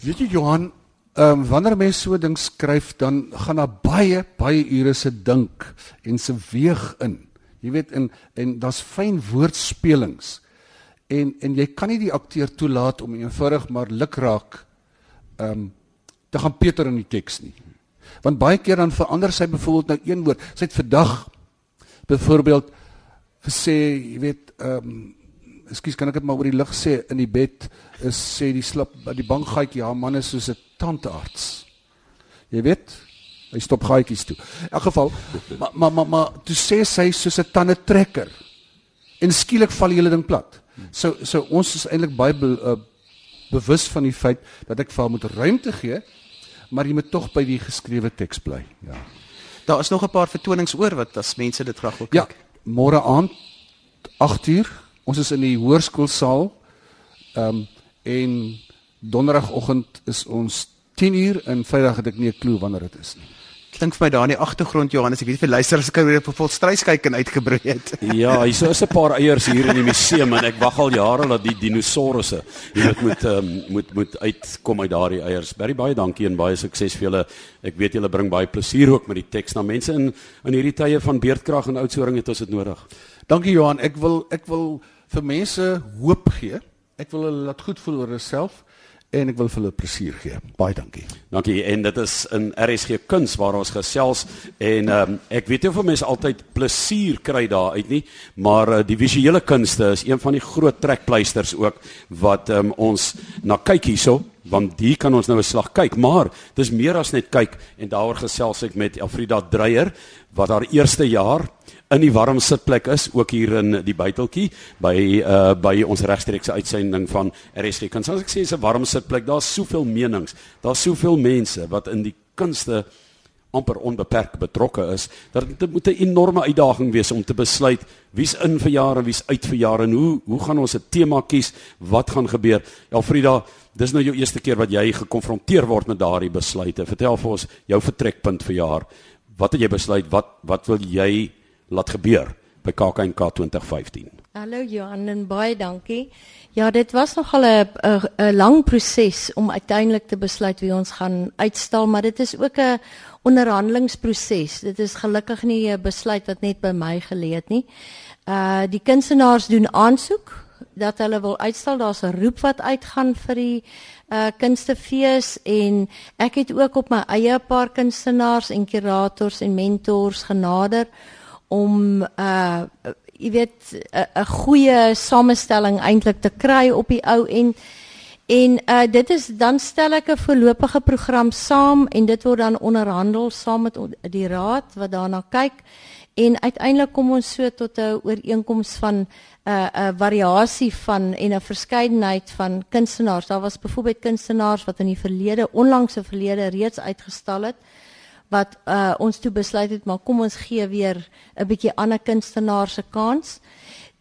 S5: Weet jy Johan, ehm um, wanneer mense so 'n ding skryf, dan gaan daar baie baie ure se dink en se weeg in. Jy weet en en daar's fyn woordspelings. En en jy kan nie die akteur toelaat om eenvoudig maar lukraak ehm um, te gaan peter in die teks nie. Want baie keer dan verander sy byvoorbeeld nou een woord. Sy het vandag byvoorbeeld gesê, jy weet, ehm um, Ekskuus, kan ek dit maar oor die lig sê in die bed is sê die slip die bankgaatjie, ja man is soos 'n tandarts. Jy weet, hy stop gaatjies toe. In elk geval, maar maar maar, maar toe sê sy soos 'n tande trekker. En skielik val die hele ding plat. So so ons is eintlik baie be, uh, bewus van die feit dat ek vir haar moet ruimte gee, maar jy moet tog by die geskrewe teks bly. Ja.
S2: Daar is nog 'n paar vertonings oor wat as mense dit graag wil
S5: Ja,
S2: kyk.
S5: môre aand 8uur. Ons is in die hoërskoolsaal. Ehm um, en donderdagoggend is ons 10uur en Vrydag het ek nie 'n klou wanneer dit is nie.
S2: Klink vir my daar in die agtergrond Johannes, ek weet vir luisteraars kan weer op vol stryskyk en uitgebroei het.
S1: Ja, hier so is 'n paar eiers hier in die museum en ek wag al jare dat die dinosourusse hier moet moet um, moet moet uitkom uit daardie eiers. Baie baie dankie en baie sukses vir julle. Ek weet julle bring baie plesier ook met die teks na mense in in hierdie tye van beerdkrag en oudsoring het ons dit nodig.
S5: Dankie Johan. Ek wil ek wil vir mense hoop gee. Ek wil hulle laat goed voel oor hulself en ek wil vir hulle plesier gee. Baie dankie.
S1: Dankie. En dit is in RSG Kuns waar ons gesels en um, ek weet nie of mense altyd plesier kry daar uit nie, maar uh, die visuele kunste is een van die groot trekpleisters ook wat um, ons na kyk hierso want hier kan ons nou 'n slag kyk, maar dis meer as net kyk en daaroor gesels ek met Elfrida Dreyer wat haar eerste jaar in die warm sitplek is ook hier in die buiteltjie by uh by ons regstreekse uitsending van RSG. Kan soms ek sê dis 'n warm sitplek. Daar's soveel menings. Daar's soveel mense wat in die kunste amper onbeperk betrokke is, dat dit moet 'n enorme uitdaging wees om te besluit wie's in vir jare en wie's uit vir jare en hoe hoe gaan ons 'n tema kies? Wat gaan gebeur? Elfrida, dis nou jou eerste keer wat jy gekonfronteer word met daardie besluite. Vertel vir ons jou vertrekpunt vir jaar. Wat het jy besluit? Wat wat wil jy laat gebeur by KAKNK 2015?
S6: Hallo Johan en baie dankie. Ja, dit was nogal 'n 'n lang proses om uiteindelik te besluit wie ons gaan uitstal, maar dit is ook 'n onderhandelingsproses. Dit is gelukkig nie 'n besluit wat net by my gelê het nie. Uh die kunstenaars doen aansoek dat hulle wil uitstal. Daar's 'n roep wat uitgaan vir die uh kunstefees en ek het ook op my eie 'n paar kunstenaars en kurators en mentors genader om uh jy weet 'n goeie samestelling eintlik te kry op die ou en en uh dit is dan stel ek 'n voorlopige program saam en dit word dan onderhandel saam met die raad wat daarna kyk en uiteindelik kom ons so tot 'n ooreenkoms van 'n uh, 'n variasie van en 'n verskeidenheid van kunstenaars. Daar was byvoorbeeld kunstenaars wat in die verlede, onlangse verlede reeds uitgestal het wat uh, ons toe besluit het maar kom ons gee weer 'n bietjie ander kunstenaars se kans.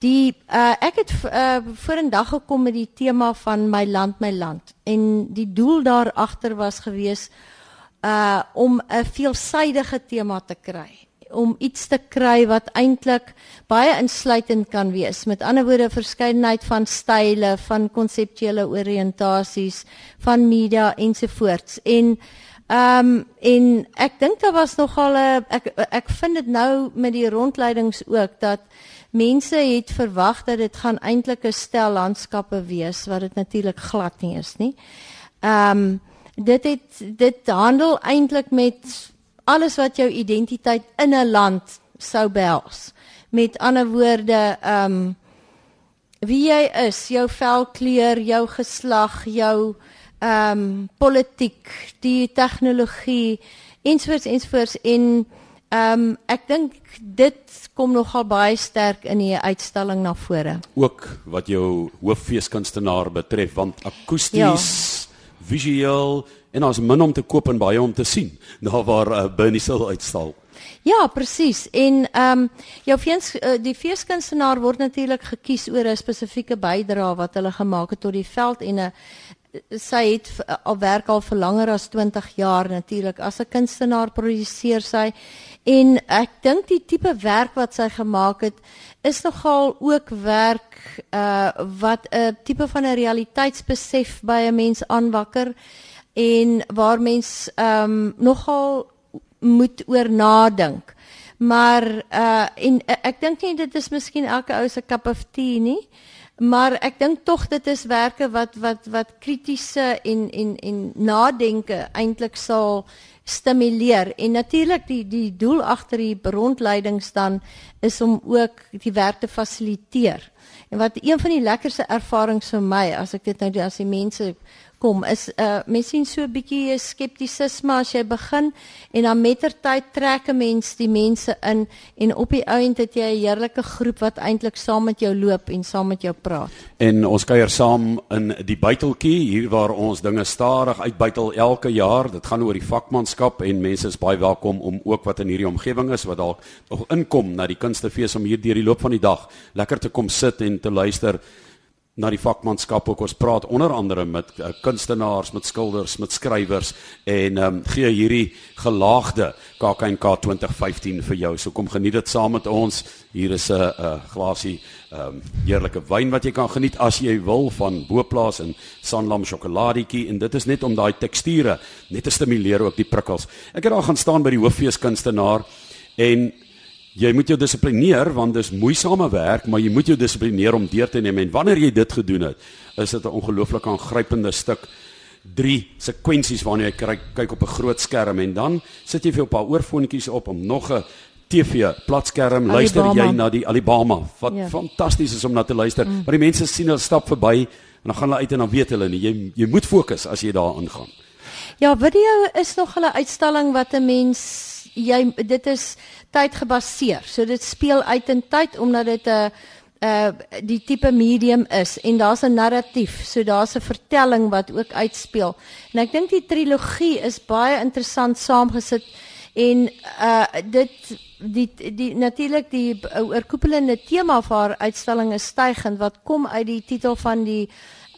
S6: Die uh, ek het uh, vorendag gekom met die tema van my land my land en die doel daar agter was gewees uh om 'n veelsidige tema te kry om iets te kry wat eintlik baie insluitend kan wees. Met ander woorde, verskeidenheid van style, van konseptuele oriëntasies, van media ensovoorts. En Ehm um, en ek dink daar was nogal 'n ek ek vind dit nou met die rondleidings ook dat mense het verwag dat dit gaan eintlik 'n stel landskappe wees wat dit natuurlik glad nie is nie. Ehm um, dit het dit handel eintlik met alles wat jou identiteit in 'n land sou behels. Met ander woorde, ehm um, wie jy is, jou velkleur, jou geslag, jou ehm um, politiek, die tegnologie ensovoorts ensovoorts en ehm um, ek dink dit kom nogal baie sterk in die uitstalling na vore.
S1: Ook wat jou hooffeeskunstenaar betref want akoesties, ja. visueel en ons min om te koop en baie om te sien. Daar waar uh, Bernie sal uitstal.
S6: Ja, presies. En ehm um, jou fees uh, die feeskunstenaar word natuurlik gekies oor 'n spesifieke bydrae wat hulle gemaak het tot die veld en 'n sy het al werk al vir langer as 20 jaar natuurlik as 'n kunstenaar produseer sy. En ek dink die tipe werk wat sy gemaak het is nogal ook werk uh wat 'n tipe van 'n realiteitsbesef by 'n mens aanwakker en waar mens ehm um, nogal moet oor nadink. Maar uh en ek dink nie dit is miskien elke ou se cup of tea nie maar ek dink tog dit is werke wat wat wat kritiese en en en nadenke eintlik sal stimuleer en natuurlik die die doel agter die rondleidings dan is om ook die werk te fasiliteer. En wat een van die lekkerste ervarings vir my as ek dit nou as die mense kom is uh mens sien so 'n bietjie skeptisisme as jy begin en dan mettertyd trek 'n mens die mense in en op die ount het jy 'n heerlike groep wat eintlik saam met jou loop en saam met jou praat.
S1: En ons kuier saam in die buiteltjie hier waar ons dinge stadig uitbuitel elke jaar. Dit gaan oor die vakmanskap en mense is baie welkom om ook wat in hierdie omgewing is wat dalk nog inkom na die kunstefees om hier deur die loop van die dag lekker te kom sit en te luister na die vakmanskap ook ons praat onder andere met uh, kunstenaars, met skilders, met skrywers en ehm um, gee hierdie gelaagde KAKNK 2015 vir jou. So kom geniet dit saam met ons. Hier is 'n 'n glasie ehm um, heerlike wyn wat jy kan geniet as jy wil van Boplaas en Sanlam sjokoladietjie en dit is net om daai teksture net te stimuleer ook die prikkels. Ek het daar gaan staan by die hooffeeskunstenaar en jy moet jou dissiplineer want dis moeisame werk, maar jy moet jou dissiplineer om deur te neem en wanneer jy dit gedoen het, is dit 'n ongelooflik aangrypende stuk drie sekwensies waarna jy kyk, kyk op 'n groot skerm en dan sit jy vir 'n paar oorfoontjies op om nog 'n TV platskerm luister Alibama. jy na die Alabama wat ja. fantasties is om na te luister mm. maar die mense sien hulle stap verby en dan gaan hulle uit en dan weet hulle nie jy jy moet fokus as jy daar ingaan
S6: Ja video is nog 'n uitstalling wat 'n mens jy dit is tydgebaseer. So dit speel uit in tyd omdat dit 'n uh, uh die tipe medium is en daar's 'n narratief. So daar's 'n vertelling wat ook uitspeel. En ek dink die trilogie is baie interessant saamgesit En uh dit die die natuurlik die oorkoepelende tema vir haar uitstalling is stygend wat kom uit die titel van die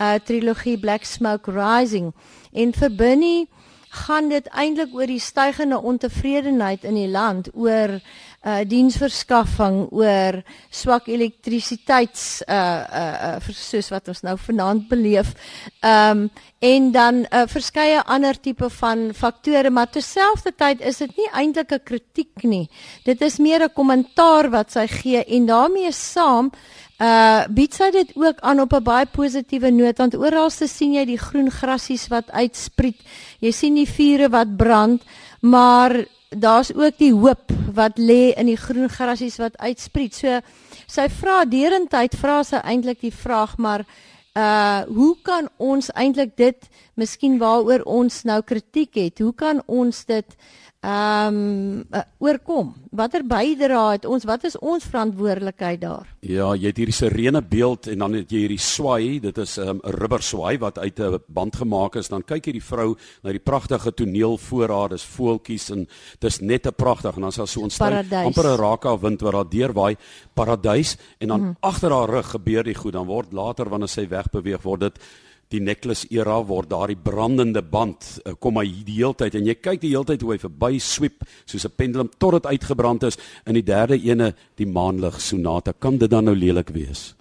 S6: uh trilogie Black Smoke Rising. En vir Bernie gaan dit eintlik oor die stygende ontevredenheid in die land oor uh diensverskaffing oor swak elektrisiteits uh uh, uh soos wat ons nou vanaand beleef. Um en dan uh, verskeie ander tipe van faktore, maar terselfdertyd is dit nie eintlik 'n kritiek nie. Dit is meer 'n kommentaar wat sy gee en daarmee saam uh bied sy dit ook aan op 'n baie positiewe noot want oral se sien jy die groen grasies wat uitspriet. Jy sien die vure wat brand, maar daar's ook die hoop wat lê in die groen grasies wat uitspriet. So sy vra derentyd vra sy eintlik die vraag maar uh hoe kan ons eintlik dit miskien waaroor ons nou kritiek het, hoe kan ons dit ehm um, uh, oorkom. Watter bydrae het ons? Wat is ons verantwoordelikheid daar?
S1: Ja, jy het hierdie sirene beeld en dan het jy hierdie swaai, dit is ehm, 'n um, rubber swaai wat uit 'n band gemaak is. Dan kyk jy die vrou na die pragtige toneel voor haar, dis voeltjies en dis net 'n pragtig en dan sal so ontstaan amper 'n raka wind wat daar deurwaai, paradys en dan mm -hmm. agter haar rug gebeur die goed. Dan word later wanneer sy wegbeweeg word dit die necklace era word daardie brandende band uh, kom hy die hele tyd en jy kyk die hele tyd hoe hy verby sweep soos 'n pendulum tot dit uitgebrand is in die derde ene die maanlig sonate kan dit dan nou lelik wees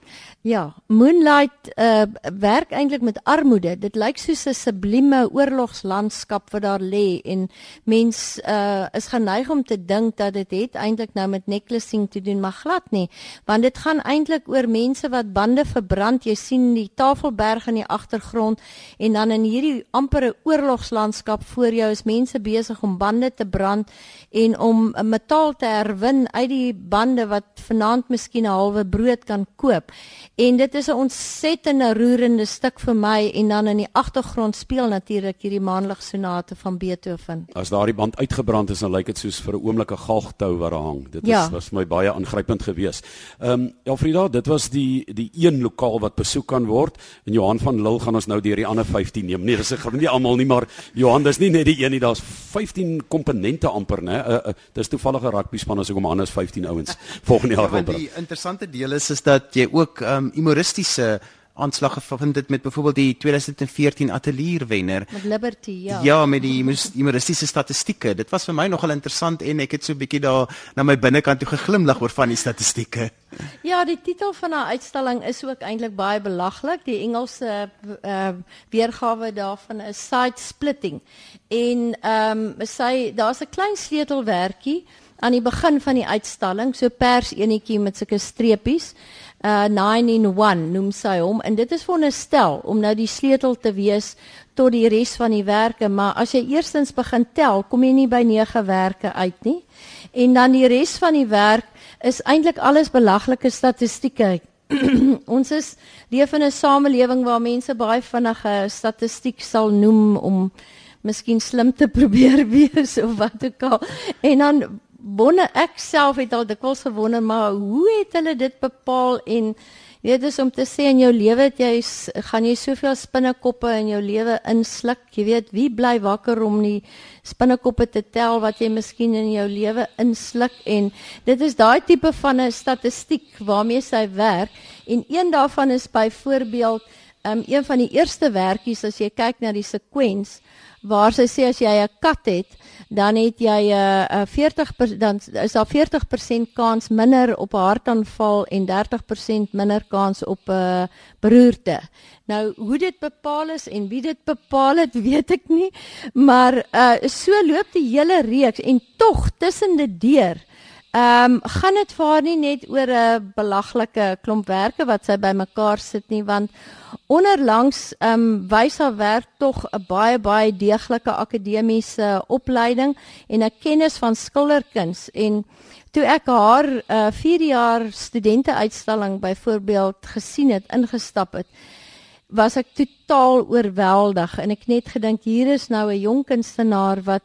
S6: Ja, Moonlight uh werk eintlik met armoede. Dit lyk soos 'n sublieme oorlogslandskap wat daar lê en mens uh is geneig om te dink dat dit het eintlik nou met necklacing te doen, maar glad nie, want dit gaan eintlik oor mense wat bande verbrand. Jy sien die Tafelberg in die agtergrond en dan in hierdie ampere oorlogslandskap voor jou is mense besig om bande te brand en om metaal te herwin uit die bande wat vanaand miskien 'n halwe brood kan koop. En dit is 'n ontsettende roerende stuk vir my en dan in die agtergrond speel natuurlik hierdie maanlig sonate van Beethoven.
S1: As daardie band uitgebrand is, dan lyk dit soos vir 'n oomblik 'n galgtou wat daar hang. Dit ja. is was vir my baie aangrypend geweest. Ehm um, ja Frida, dit was die die een lokaal wat besoek kan word en Johan van Lille gaan ons nou deur die ander 15 neem. Nee, dis nie almal nie, maar Johan, dis nie net die een nie, daar's 15 komponente amper, né? Uh, uh, dis toevallige rugby span as ek hom anders 15 ouens volgende jaar wil bring.
S2: Die interessante deel is is dat jy ook ehm um, humoristiese aanslag gevind dit met byvoorbeeld die 2014 Atelier wenner
S6: met Liberty ja.
S2: Ja met die humoristiese statistieke. Dit was vir my nogal interessant en ek het so 'n bietjie daar na my binnekant toe geglimlag oor van die statistieke.
S6: Ja die titel van haar uitstalling is ook eintlik baie belaglik die Engelse uh, weergawe daarvan is side splitting. En ehm um, sy daar's 'n klein sleutelwerkie aan die begin van die uitstalling so pers enetjie met sulke streepies uh 9 in 1 noem sy hom. En dit is veronderstel om nou die sleutel te wees tot die res van die werke maar as jy eerstens begin tel kom jy nie by 9 werke uit nie. En dan die res van die werk is eintlik alles belaglike statistieke. Ons is leef in 'n samelewing waar mense baie vinnige statistiek sal noem om miskien slim te probeer wees of wat ook al. En dan wonder ek self het al dikwels gewonder maar hoe het hulle dit bepaal? En weet dis om te sê in jou lewe het jy gaan jy soveel spinnekoppe in jou lewe insluk. Jy weet wie bly wakker om die spinnekoppe te tel wat jy miskien in jou lewe insluk? En dit is daai tipe van 'n statistiek waarmee sy werk. En een daarvan is byvoorbeeld um, een van die eerste werkies as jy kyk na die sekwens waar sy sê as jy 'n kat het dan het jy 'n uh, uh, 40 dan is daar 40% kans minder op 'n hartaanval en 30% minder kans op 'n uh, beroerte. Nou hoe dit bepaal is en wie dit bepaal het, weet ek nie, maar uh, so loop die hele reeks en tog tussen dit deur Ehm um, gaan dit vir haar nie net oor 'n belaglike klomp werke wat sy bymekaar sit nie want onderlangs ehm um, wys haar werk tog 'n baie baie deeglike akademiese opleiding en 'n kennis van skilderkuns. En toe ek haar 'n uh, 4 jaar studente uitstalling byvoorbeeld gesien het ingestap het was ek totaal oorweldig en ek net gedink hier is nou 'n jong kunstenaar wat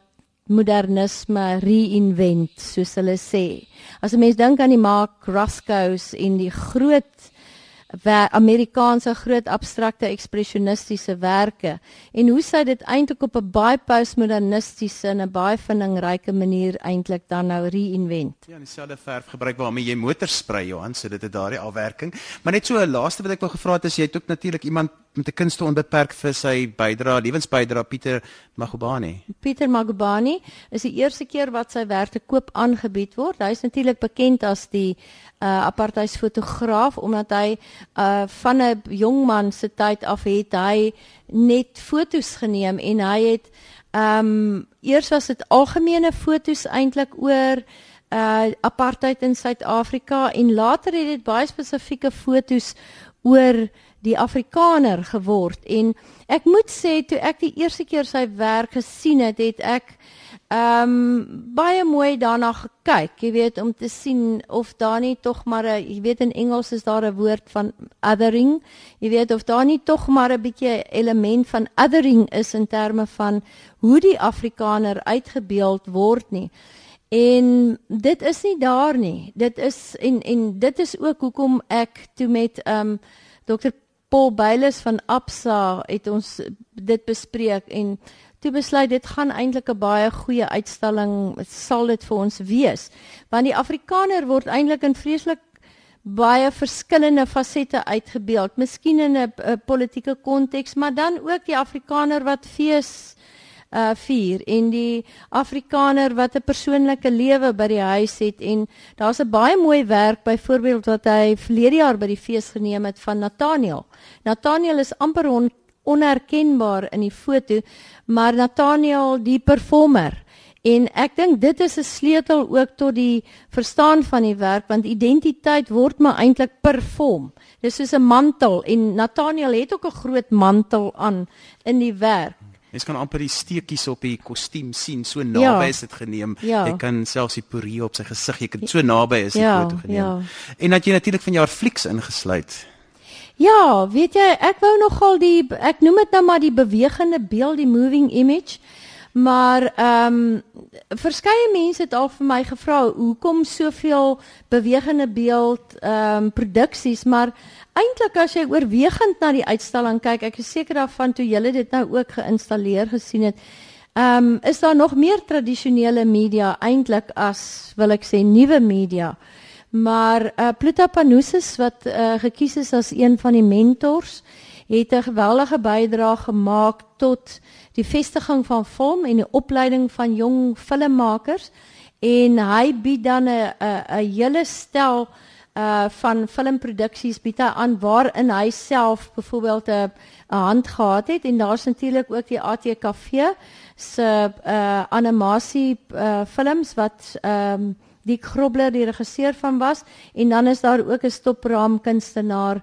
S6: modernisme reinvent soos hulle sê. As 'n mens dink aan die Mark Roscoe's en die groot Amerikaanse groot abstrakte ekspresionistiese werke en hoe sy dit eintlik op 'n baie postmodernistiese en 'n baie vindingryke manier eintlik dan nou reinvent.
S2: Ja, dieselfde verf gebruik waarmee jy motors sprei Johan, so dit het daardie afwerking. Maar net so 'n laaste wat ek wou gevra het is jy het ook natuurlik iemand met 'n kunste onbeperk vir sy bydrae, lewensbydrae Pieter Magubani.
S6: Pieter Magubani is die eerste keer wat sy werk te koop aangebied word. Hy is natuurlik bekend as die uh apartheidsfotograaf omdat hy uh van 'n jong man se tyd af het hy net fotos geneem en hy het um eers was dit algemene fotos eintlik oor uh apartheid in Suid-Afrika en later het dit baie spesifieke fotos oor die Afrikaner geword en ek moet sê toe ek die eerste keer sy werk gesien het het ek Ehm um, baie mooi daarna gekyk, jy weet om te sien of daar nie tog maar 'n jy weet in Engels is daar 'n woord van othering. Jy weet of daar nie tog maar 'n bietjie element van othering is in terme van hoe die Afrikaner uitgebeeld word nie. En dit is nie daar nie. Dit is en en dit is ook hoekom ek toe met ehm um, Dr Paul Byles van Absa het ons dit bespreek en toe besluit dit gaan eintlik 'n baie goeie uitstalling sal dit vir ons wees. Want die afrikaner word eintlik in vreeslik baie verskillende fasette uitgebeeld. Miskien in 'n politieke konteks maar dan ook die afrikaner wat fees uh vier en die afrikaner wat 'n persoonlike lewe by die huis het en daar's 'n baie mooi werk byvoorbeeld wat hy verlede jaar by die fees geneem het van Nathaniel Nathaniel is amper onherkenbaar in die foto, maar Nathaniel die performer. En ek dink dit is 'n sleutel ook tot die verstaan van die werk want identiteit word maar eintlik perform. Dis soos 'n mantel en Nathaniel het ook 'n groot mantel aan in die werk.
S2: Mens kan amper die steekies op die kostuum sien, so naby ja. is dit geneem. Ja. Jy kan selfs die porie op sy gesig, jy kan so naby is die ja, foto geneem. Ja. En dat jy natuurlik van jou flieks ingesluit.
S6: Ja, weet jy, ek wou nogal die ek noem dit nou maar die bewegende beeld, die moving image. Maar ehm um, verskeie mense het al vir my gevra hoekom soveel bewegende beeld ehm um, produksies, maar eintlik as jy oorwegend na die uitstalling kyk, ek is seker daarvan toe julle dit nou ook geïnstalleer gesien het. Ehm um, is daar nog meer tradisionele media eintlik as wil ek sê nuwe media? Maar uh, Pluta Panousis wat uh, gekies is as een van die mentors, het 'n geweldige bydrae gemaak tot die vestiging van film en die opleiding van jong filmmakers. En hy bied dan 'n 'n hele stel uh van filmproduksies bied hy aan waarin hy self byvoorbeeld 'n 'n hand gehad het. En daar's natuurlik ook die ATKV se uh animasie uh films wat ehm um, die Grobler die regisseur van was. En dan is daar ook 'n stopraam kunstenaar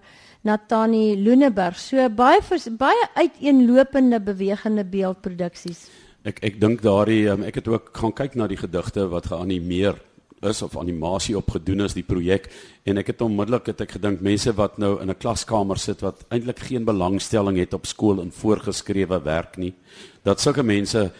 S6: Natani Loeneberg. So baie baie uiteenlopende bewegende beeldproduksies.
S1: Ek ek dink daardie um, ek het ook gaan kyk na die gedigte wat geanimeer is of animasie opgedoen is die projek en ek het onmiddellik het ek gedink mense wat nou in 'n klaskamer sit wat eintlik geen belangstelling het op skool en voorgeskrewe werk nie dat sulke mense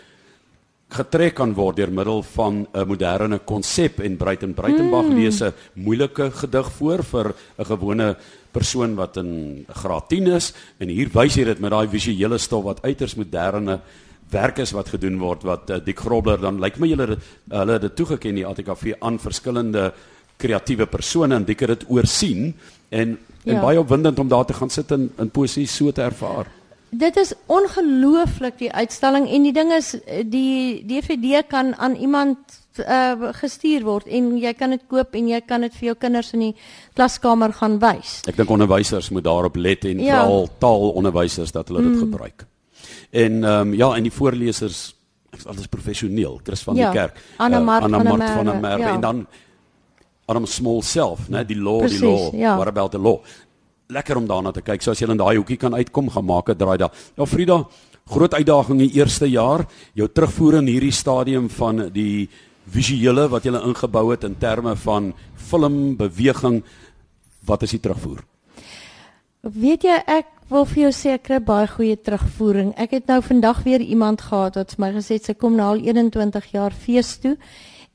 S1: getrek kan word deur middel van 'n moderne konsep en Breiten Breitenberg mm. lees 'n moeilike gedig voor vir 'n gewone persoon wat in graad 10 is en hier wys hy dit met daai visuele stof wat uiters moderne werk is wat gedoen word wat uh, Dick Grobler dan lyk my julle hulle het dit toegeken die ATKV aan verskillende kreatiewe persone en Dick het dit oorsien en en ja. baie opwindend om daar te gaan sit en in poesie so te ervaar.
S6: Dit is ongelooflik die uitstalling en die ding is die DVD kan aan iemand uh, gestuur word en jy kan dit koop en jy kan dit vir jou kinders in die klaskamer gaan wys.
S1: Ek dink onderwysers moet daarop let en ja. veral taalonderwysers dat hulle dit mm. gebruik. En ehm um, ja, en die voorlesers is alles professioneel. Chris van ja. die kerk,
S6: Anna Mart, uh,
S1: Anna Mart van der Merwe ja. en dan Adam Small self, né, die law, Precies, die law, ja. what about the law? lekker om daarna te kyk. So as jy in daai hoekie kan uitkom, gaan maak 'n draai daar. Ja Frida, groot uitdaging in die eerste jaar, jou terugvoer in hierdie stadium van die visuele wat jy ingebou het in terme van film, beweging. Wat is die terugvoer?
S6: Weet jy ek wil vir jou sê ek kry baie goeie terugvoering. Ek het nou vandag weer iemand gehad wat vir my gesê sy kom nou al 21 jaar fees toe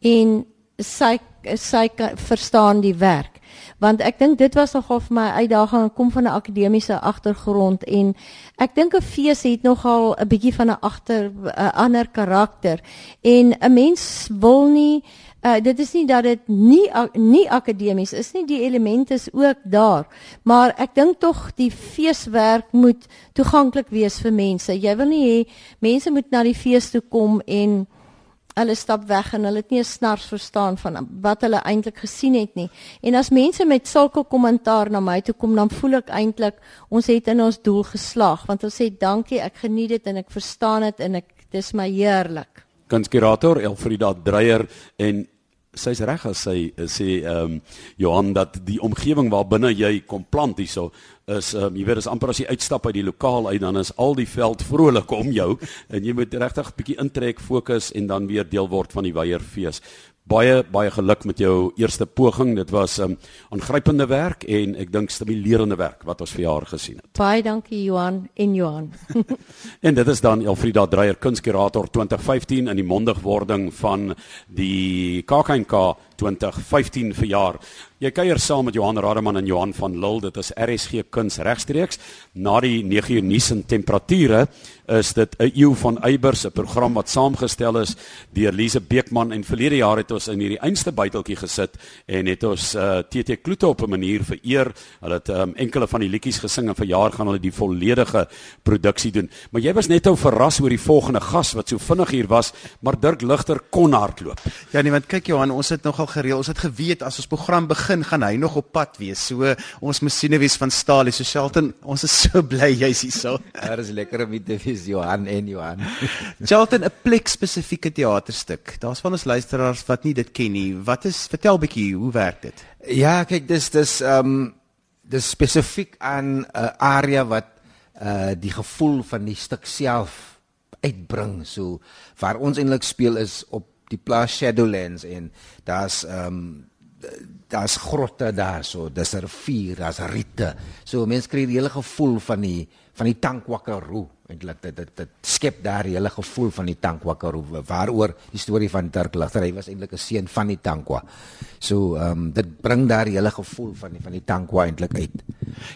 S6: en sy sy kan, verstaan die werk. Want ek dink dit was nogal vir my uitdaging kom van 'n akademiese agtergrond en ek dink 'n fees het nogal 'n bietjie van 'n agter 'n ander karakter en 'n mens wil nie Uh, dit is nie dat dit nie nie akademies is nie, die elemente is ook daar. Maar ek dink tog die feeswerk moet toeganklik wees vir mense. Jy wil nie hê mense moet na die fees toe kom en hulle stap weg en hulle het nie 'n snars verstaan van wat hulle eintlik gesien het nie. En as mense met sulke kommentaar na my toe kom, dan voel ek eintlik ons het in ons doel geslaag want ons sê dankie, ek geniet dit en ek verstaan dit en ek dis my heerlik.
S1: Kunskurator Elfrida Dreyer en sy's reg as sy sê ehm um, Johan dat die omgewing waar binne jy kom plant hierso is ehm um, jy weet as amper as jy uitstap uit die lokaal uit dan is al die veld vrolik om jou en jy moet regtig bietjie intrek fokus en dan weer deel word van die weierfees baie baie geluk met jou eerste poging. Dit was 'n um, aangrypende werk en ek dink stimulerende werk wat ons vir jaar gesien het.
S6: Baie dankie Johan en Johan.
S1: en dit is dan Elfrida Dreyer kunskurator 2015 in die mondigwording van die KAKNK 2015 verjaar. Jy kuier saam met Johan Rademan en Johan van Lille. Dit is RSG Kuns regstreeks na die 9 uur nuus en temperature is dit 'n eeu van eibers 'n program wat saamgestel is deur Lise Beekman en verlede jaar het ons in hierdie einste buiteltjie gesit en het ons uh, eh, TT Kloete op 'n manier vereer. Hulle het um, enkele van die liedjies gesing en vir jaar gaan hulle die volledige produksie doen. Maar jy was net ou verras oor die volgende gas wat so vinnig hier was, maar Dirk Ligter kon hardloop.
S2: Ja nee, want kyk Johan, ons het nogal gereël. Ons het geweet as ons program begin, gaan hy nog op pad wees. So ons masjiene wees van staal. So Shelton, ons is so bly jy's hier so.
S7: Daar is lekker om te wees Johan en Johan.
S2: Shelton 'n plek spesifieke teaterstuk. Daar's van ons luisteraars wat nie dit ken nie. Wat is vertel bietjie hoe werk dit?
S7: Ja, kyk, dis dis ehm um, dis spesifiek aan 'n uh, area wat uh die gevoel van die stuk self uitbring. So waar ons eintlik speel is op die plaas Shadowlands en daar's ehm um, daar's grotte daar so, dis 'n rivier, daar's riete. So mense kry die hele gevoel van die van die Tankwakaru eintlik dit dit dit skep daar die hele gevoel van die Tankwakaru waaroor die storie van Dirk Ligter hy was eintlik 'n seun van die Tankwa. So ehm um, dit bring daar die hele gevoel van die van die Tankwa eintlik uit.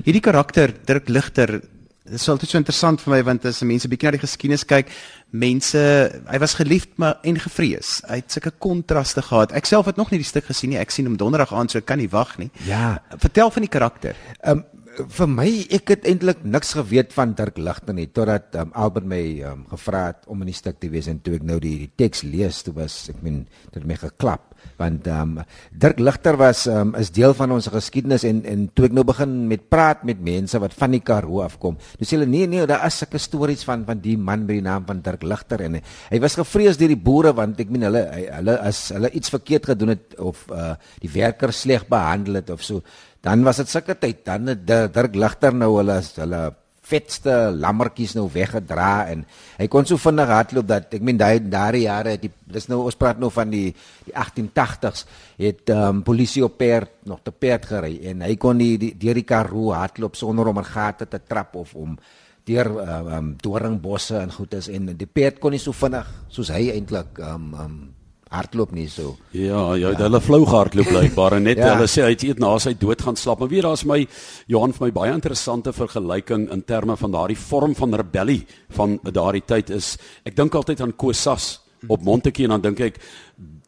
S2: Hierdie karakter Dirk Ligter Dit is altyd so interessant vir my want as mense bietjie na die geskiedenis kyk, mense, hy was geliefd maar en gevrees. Hy het sulke kontraste gehad. Ek self het nog nie die stuk gesien nie. Ek sien hom donderdag aand, so ek kan nie wag nie.
S7: Ja,
S2: vertel van die karakter.
S7: Ehm um, vir my ek het eintlik niks geweet van Dirk Ligter nie totdat um, Albert my um, gevra het om in die stuk te wees en toe ek nou die, die teks lees, toe was ek min dit het my geklap want um, Dirk Ligter was um, is deel van ons geskiedenis en en toe ek nou begin met praat met mense wat van die Karoo afkom. Dis hulle nee nee, daar is sulke stories van van die man met die naam van Dirk Ligter en hy, hy was gevrees deur die boere want ek meen hulle hulle as hulle iets verkeerd gedoen het of uh, die werkers sleg behandel het of so, dan was dit sulke tyd dan het Dirk Ligter nou hulle hulle vetste lammertjies nou weggedra en hy kon so vinnig hardloop dat ek meen daai daai jare die dis nou ons praat nou van die die 1880s het um, polisie op perd nog te perd gery en hy kon die, die deur die Karoo hardloop sonder om 'n gat te trap of om deur um, um, doringbosse en goedes en die perd kon nie so vinnig soos hy eintlik um, um, hardloop nie so.
S1: Ja, ja, ja. hulle flou gehardloop blykbaar en net ja. hulle sê hy het eet na sy dood gaan slaap. Maar weet daar's my Johan vir my baie interessante vergelyking in terme van daardie vorm van rebellie van daardie tyd is ek dink altyd aan Kosas op Montetjie en dan dink ek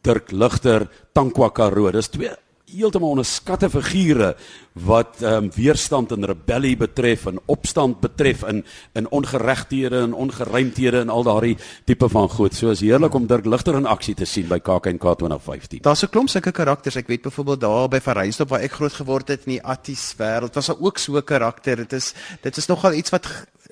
S1: Dirk Ligter, Tankwa Karoo. Dis twee heeltemal onderskatte figure wat ehm um, weerstand en rebellie betref en opstand betref in in ongeregtighede en ongeruimthede en al daardie tipe van goed. So is heerlik om Dirk Ligter in aksie te sien by KAKNK 2015.
S2: Daar's 'n klomp sulke karakters. Ek weet byvoorbeeld daar by Verrysdorp waar ek groot geword het in die Atties wêreld was daar ook so 'n karakter. Dit is dit is nogal iets wat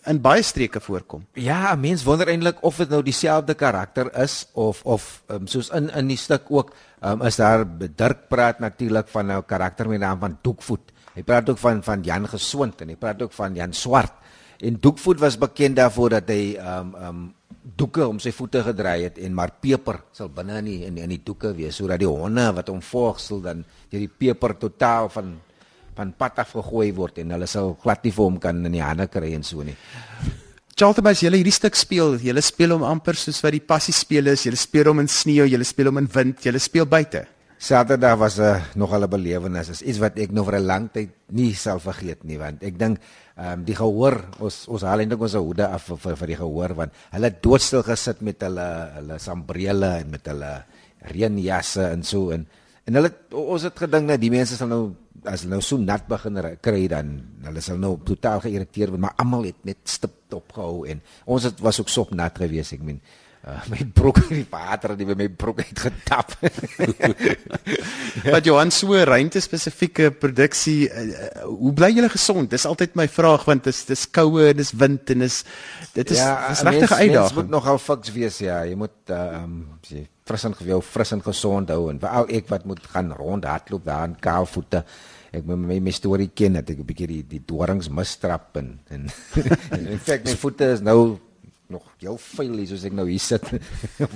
S2: in baie streke voorkom.
S7: Ja, mense wonder eintlik of dit nou dieselfde karakter is of of um, soos in in die stuk ook um, is daar Dirk praat natuurlik van 'n karakter met die naam van Doekvoet. Hy praat ook van van Jan Gesond en hy praat ook van Jan Swart. En Doekvoet was bekend daarvoor dat hy um um doeke om sy voete gedry het en maar peper sal binne in die, in in die doeke wees sodat die honde wat hom volg sal dan deur die peper totaal van van pad af gegooi word en hulle sal glad nie vir hom kan in die hande kry en so nie.
S2: Charlton, as jy hierdie stuk speel, jy speel hom amper soos wat die passie speel is, jy speel hom in sneeu, jy speel hom in wind, jy speel buite.
S7: Saterdag was 'n uh, nogal 'n belewenis. Is iets wat ek nog vir 'n lang tyd nie sal vergeet nie want ek dink ehm um, die gehoor ons ons haal eintlik ons hoede af vir, vir vir die gehoor want hulle doodstil gesit met hulle hulle sambrele en met hulle reënjasse en so en en hulle ons het gedink dat die mense sal nou as hulle nou so nat begin kry dan hulle sal nou totaal geïrriteerd word maar almal het net stip opgehou en ons het was ook sop nat geweest ek meen Uh, my broek in die water het my broek uit getap.
S2: Wat Johan so ruimte spesifieke produksie uh, hoe bly julle gesond? Dis altyd my vraag want dis dis koue en dis wind en dis dit is ja, dis regtig 'n uitdaging.
S7: Jy moet nogal fiks wees ja, jy moet uh, um jy fris en gewil fris en gesond hou en veral ek wat moet gaan rond hardloop daar in kaal voete. Ek moet my my storie ken dat ek 'n bietjie die, die dorings mistrap en en, en in feite my voete is nou nog heel vuil hier soos ek nou hier sit.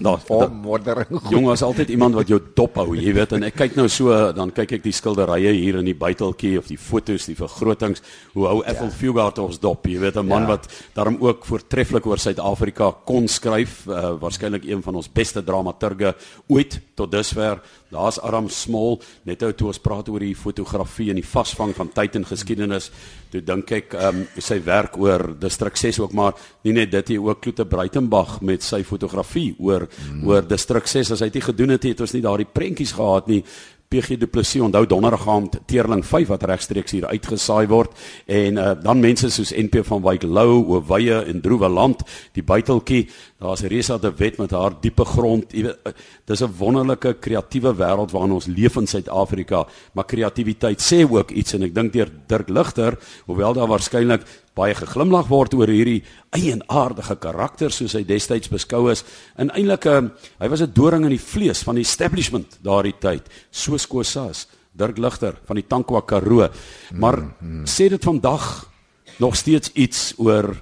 S1: Nou, moddering. Jong, as altyd iemand wat jou dop hou, jy weet, en ek kyk nou so, dan kyk ek die skilderye hier in die buiteltjie of die fotos, die vergrotings, hoe hou Ethel ja. Fugard ons dop, jy weet, 'n man ja. wat daarom ook voortreffelik oor Suid-Afrika kon skryf, uh, waarskynlik een van ons beste dramaturge ooit tot dusver. Daar's Aram Small, net ou toe ons praat oor die fotografie en die vasvang van tyd en geskiedenis. Toe dink ek ehm um, sy werk oor distrik 6 ook maar nie net dit hier ook Kloete Breitenberg met sy fotografie oor mm. oor distrik 6 as hy dit gedoen het het ons nie daardie prentjies gehad nie PG Du Plessis onthou donderdag aand Teerling 5 wat regstreeks hier uitgesaai word en uh, dan mense soos NP van Wyk Lou, Oweye en Droeweland, die buiteltjie, daar's Resa de Wet met haar diepe grond. Jy weet, uh, dis 'n wonderlike kreatiewe wêreld waarin ons leef in Suid-Afrika, maar kreatiwiteit sê ook iets en ek dink deur Dirk Ligter, hoewel daar waarskynlik baie geglimlag word oor hierdie eienaardige karakter soos hy destyds beskou is. En eintlik uh, hy was 'n doring in die vlees van die establishment daardie tyd, soos Kosas, Dirk Ligter van die Tankwa Karoo. Maar mm -hmm. sê dit vandag nog steeds iets oor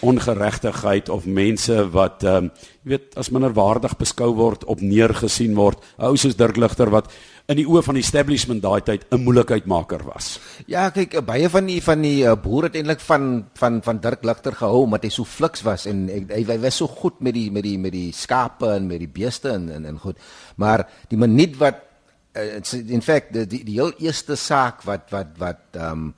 S1: ongeregtigheid of mense wat ehm um, jy weet as minderwaardig beskou word, op neergesien word. Ou soos Dirk Ligter wat in die oë van die establishment daai tyd 'n moeilikheidmaker was.
S7: Ja, kyk, baie van die van die uh, boere het eintlik van van van Dirk Ligter gehou omdat hy so fliks was en hy, hy was so goed met die met die met die skape en met die beeste en en, en goed. Maar die minuut wat uh, in feite die, die die heel eerste saak wat wat wat ehm um,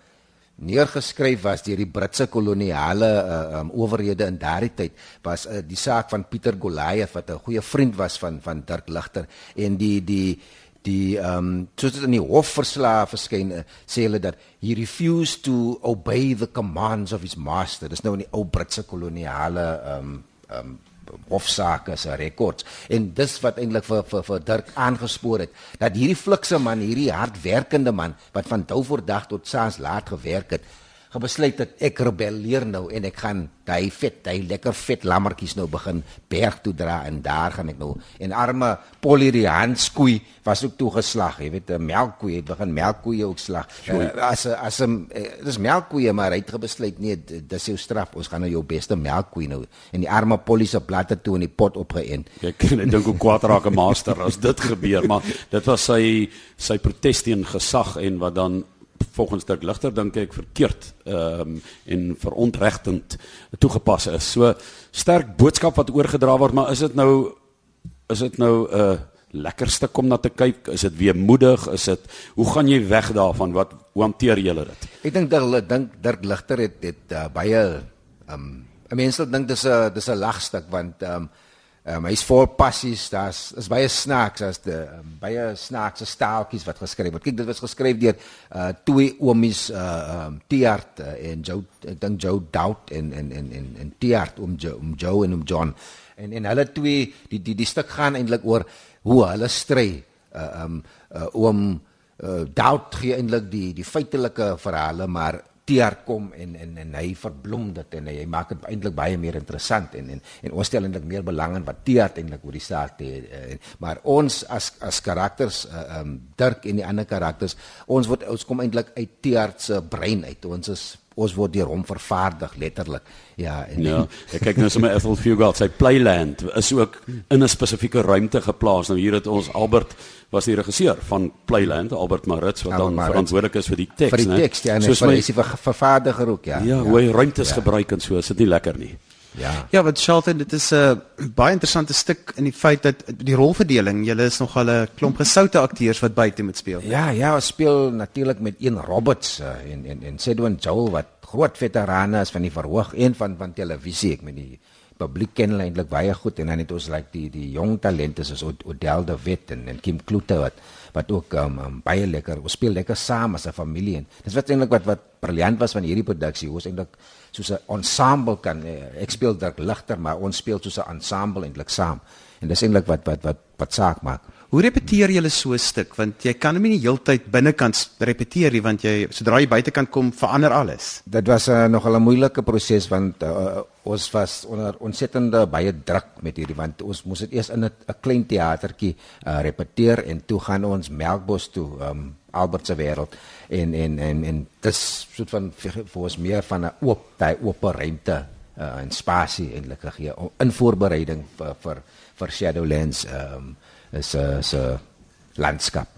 S7: neergeskryf was deur die Britse koloniale uh, um, owerhede in daardie tyd was uh, die saak van Pieter Goliath wat 'n goeie vriend was van van Dirk Ligter en die die die ehm um, soos dit in die hofverslae verskyn uh, sê hulle dat he refused to obey the commands of his master. Dis nou in die ou Britse koloniale ehm um, ehm um, hofsaake se rekords en dis wat eintlik vir vir vir Dirk aangespoor het dat hierdie flikse man hierdie hardwerkende man wat van dou voor dag tot saans laat gewerk het gebesluit dat ek rebelleer nou en ek gaan daai vet, daai lekker vet lammertjies nou begin berg toe dra en daar gaan ek nou en arme Polirians koei was ook toegeslag, jy weet 'n melkkoei het begin melkkoeie ook slag. Uh, as as 'n uh, dis melkkoeie maar hy het gebesluit nee, dis jou straf. Ons gaan nou jou beste melkkoei nou en die arme Polie se platte toe in die pot opgeënt.
S1: Ek ek dink hoe kwaad raak 'n master as dit gebeur, maar dit was sy sy protes teen gesag en wat dan volgens Dirk Ligter dink ek verkeerd ehm um, en verontregtend toegepas is. So sterk boodskap wat oorgedra word, maar is dit nou is dit nou 'n uh, lekker stuk om na te kyk? Is dit weemoedig? Is dit hoe gaan jy weg daarvan? Wat hoe hanteer jy dit?
S7: Ek dink dat hulle dink Dirk Ligter het het uh, baie ehm um, mense dink dis 'n dis 'n lagstuk want ehm um, um, hy's vol passies, daar's is baie snaaks as die um, baie snaakse staaltjies wat geskryf word. Kyk, dit was geskryf deur uh twee oomies uh um Tiart uh, en Joe ek dink Joe Doubt en en en en en Tiart om Joe om Joe en om John. En en hulle twee die die die stuk gaan eintlik oor hoe hulle stry uh um uh, om uh, Doubt gee eintlik die die feitelike verhale, maar teer kom en en en hy verbloem dit en hy, hy maak dit eintlik baie meer interessant en en en ons stel eintlik meer belang in wat teer eintlik oor die saak te uh, maar ons as as karakters uh, um Dirk en die ander karakters ons word ons kom eintlik uit teer se brein uit. Ons is ons word deur hom vervaardig letterlik. Ja,
S1: en ja, ek kyk nou sommer Ethel Fugard, sy Playland is ook in 'n spesifieke ruimte geplaas. Nou hier het ons Albert was die regisseur van Playland, Albert Maritz wat dan verantwoordelik is vir die teks,
S7: né? Vir die teks, ja, en hy is die vervaardiger ook, ja.
S1: Ja, hoe hy ruimtes ja. gebruik en so, is dit nie lekker nie.
S7: Ja.
S2: Ja, wat Shelton, dit is 'n uh, baie interessante stuk in die feit dat die rolverdeling, julle is nogal 'n klomp gesoute akteurs wat buite moet speel.
S7: Ja, ja, ons speel natuurlik met een Roberts uh, en en en Sedwin Joel wat groot veterane is van die verhoog en van van televisie. Ek meen die publiek ken hulle eintlik baie goed en dan het ons like die die jong talente soos Odell de Wet en, en Kim Kloete wat wat ook um, um, baie lekker ons speel lekker saam as 'n familie en dis wat eintlik wat wat briljant was van hierdie produksie ons eintlik soos 'n ensemble kan eh, ek speel Dirk Ligter maar ons speel soos 'n ensemble eintlik saam en dis eintlik wat wat wat wat saak maak
S2: Hoe repeteer jy so 'n stuk want jy kan hom nie die hele tyd binnekant repeteer nie want jy sodra jy buitekant kom verander alles.
S7: Dit was uh, nog 'n moeilike proses want uh, ons was onder ontsettende baie druk met hierdie want ons moes dit eers in 'n klein teatertjie uh, repeteer en toe gaan ons Melkbos toe um, Albert se wêreld en en en en dis soort van vir ons meer van 'n oop daai oop ruimte uh, en spasie eintlik gegee in voorbereiding vir vir vir Shadowlands um, is 'n 'n landskap.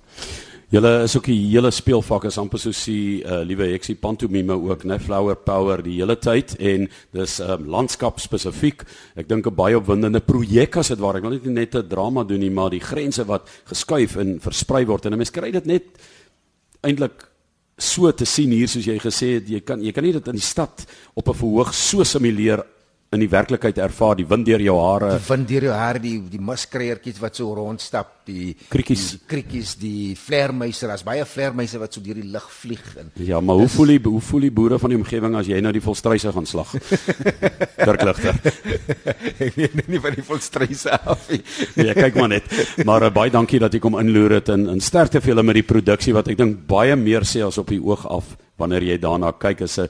S1: Julle is ook die hele speelvak is amper so sie uh, liewe heksie pantomime ook, né, flower power die hele tyd en dis um, landskap spesifiek. Ek dink 'n baie opwindende projek as dit waar. Ek wil nie net 'n drama doen nie, maar die grense wat geskuif en versprei word en 'n mens kry dit net eintlik so te sien hier soos jy gesê het, jy kan jy kan nie dit in die stad op 'n verhoog so simuleer in die werklikheid ervaar die wind deur jou hare.
S7: Die wind deur jou hare die die muskreertjies wat so rondstap die
S1: kriekies.
S7: die kriekies die vleermuise daar's baie vleermuise wat so deur die lug vlieg en
S1: ja maar hoe voel die hoe voel die boere van die omgewing as jy nou die volstruise gaan slag? Dirkligter
S7: ek weet nie van die volstruise af nie.
S1: Nee kyk maar net. Maar uh, baie dankie dat jy kom inloer het en in sterkte vir julle met die produksie wat ek dink baie meer sê as op die oog af wanneer jy daarna kyk is 'n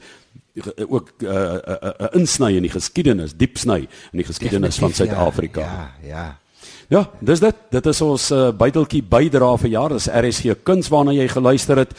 S1: ook 'n uh, uh, uh, insny in die geskiedenis, diep sny in die geskiedenis van Suid-Afrika.
S7: Ja, ja.
S1: Ja, dis dit. Dit is ons uh, buiteltjie bydra vir jaar. Dis RSG Kuns waarna jy geluister het.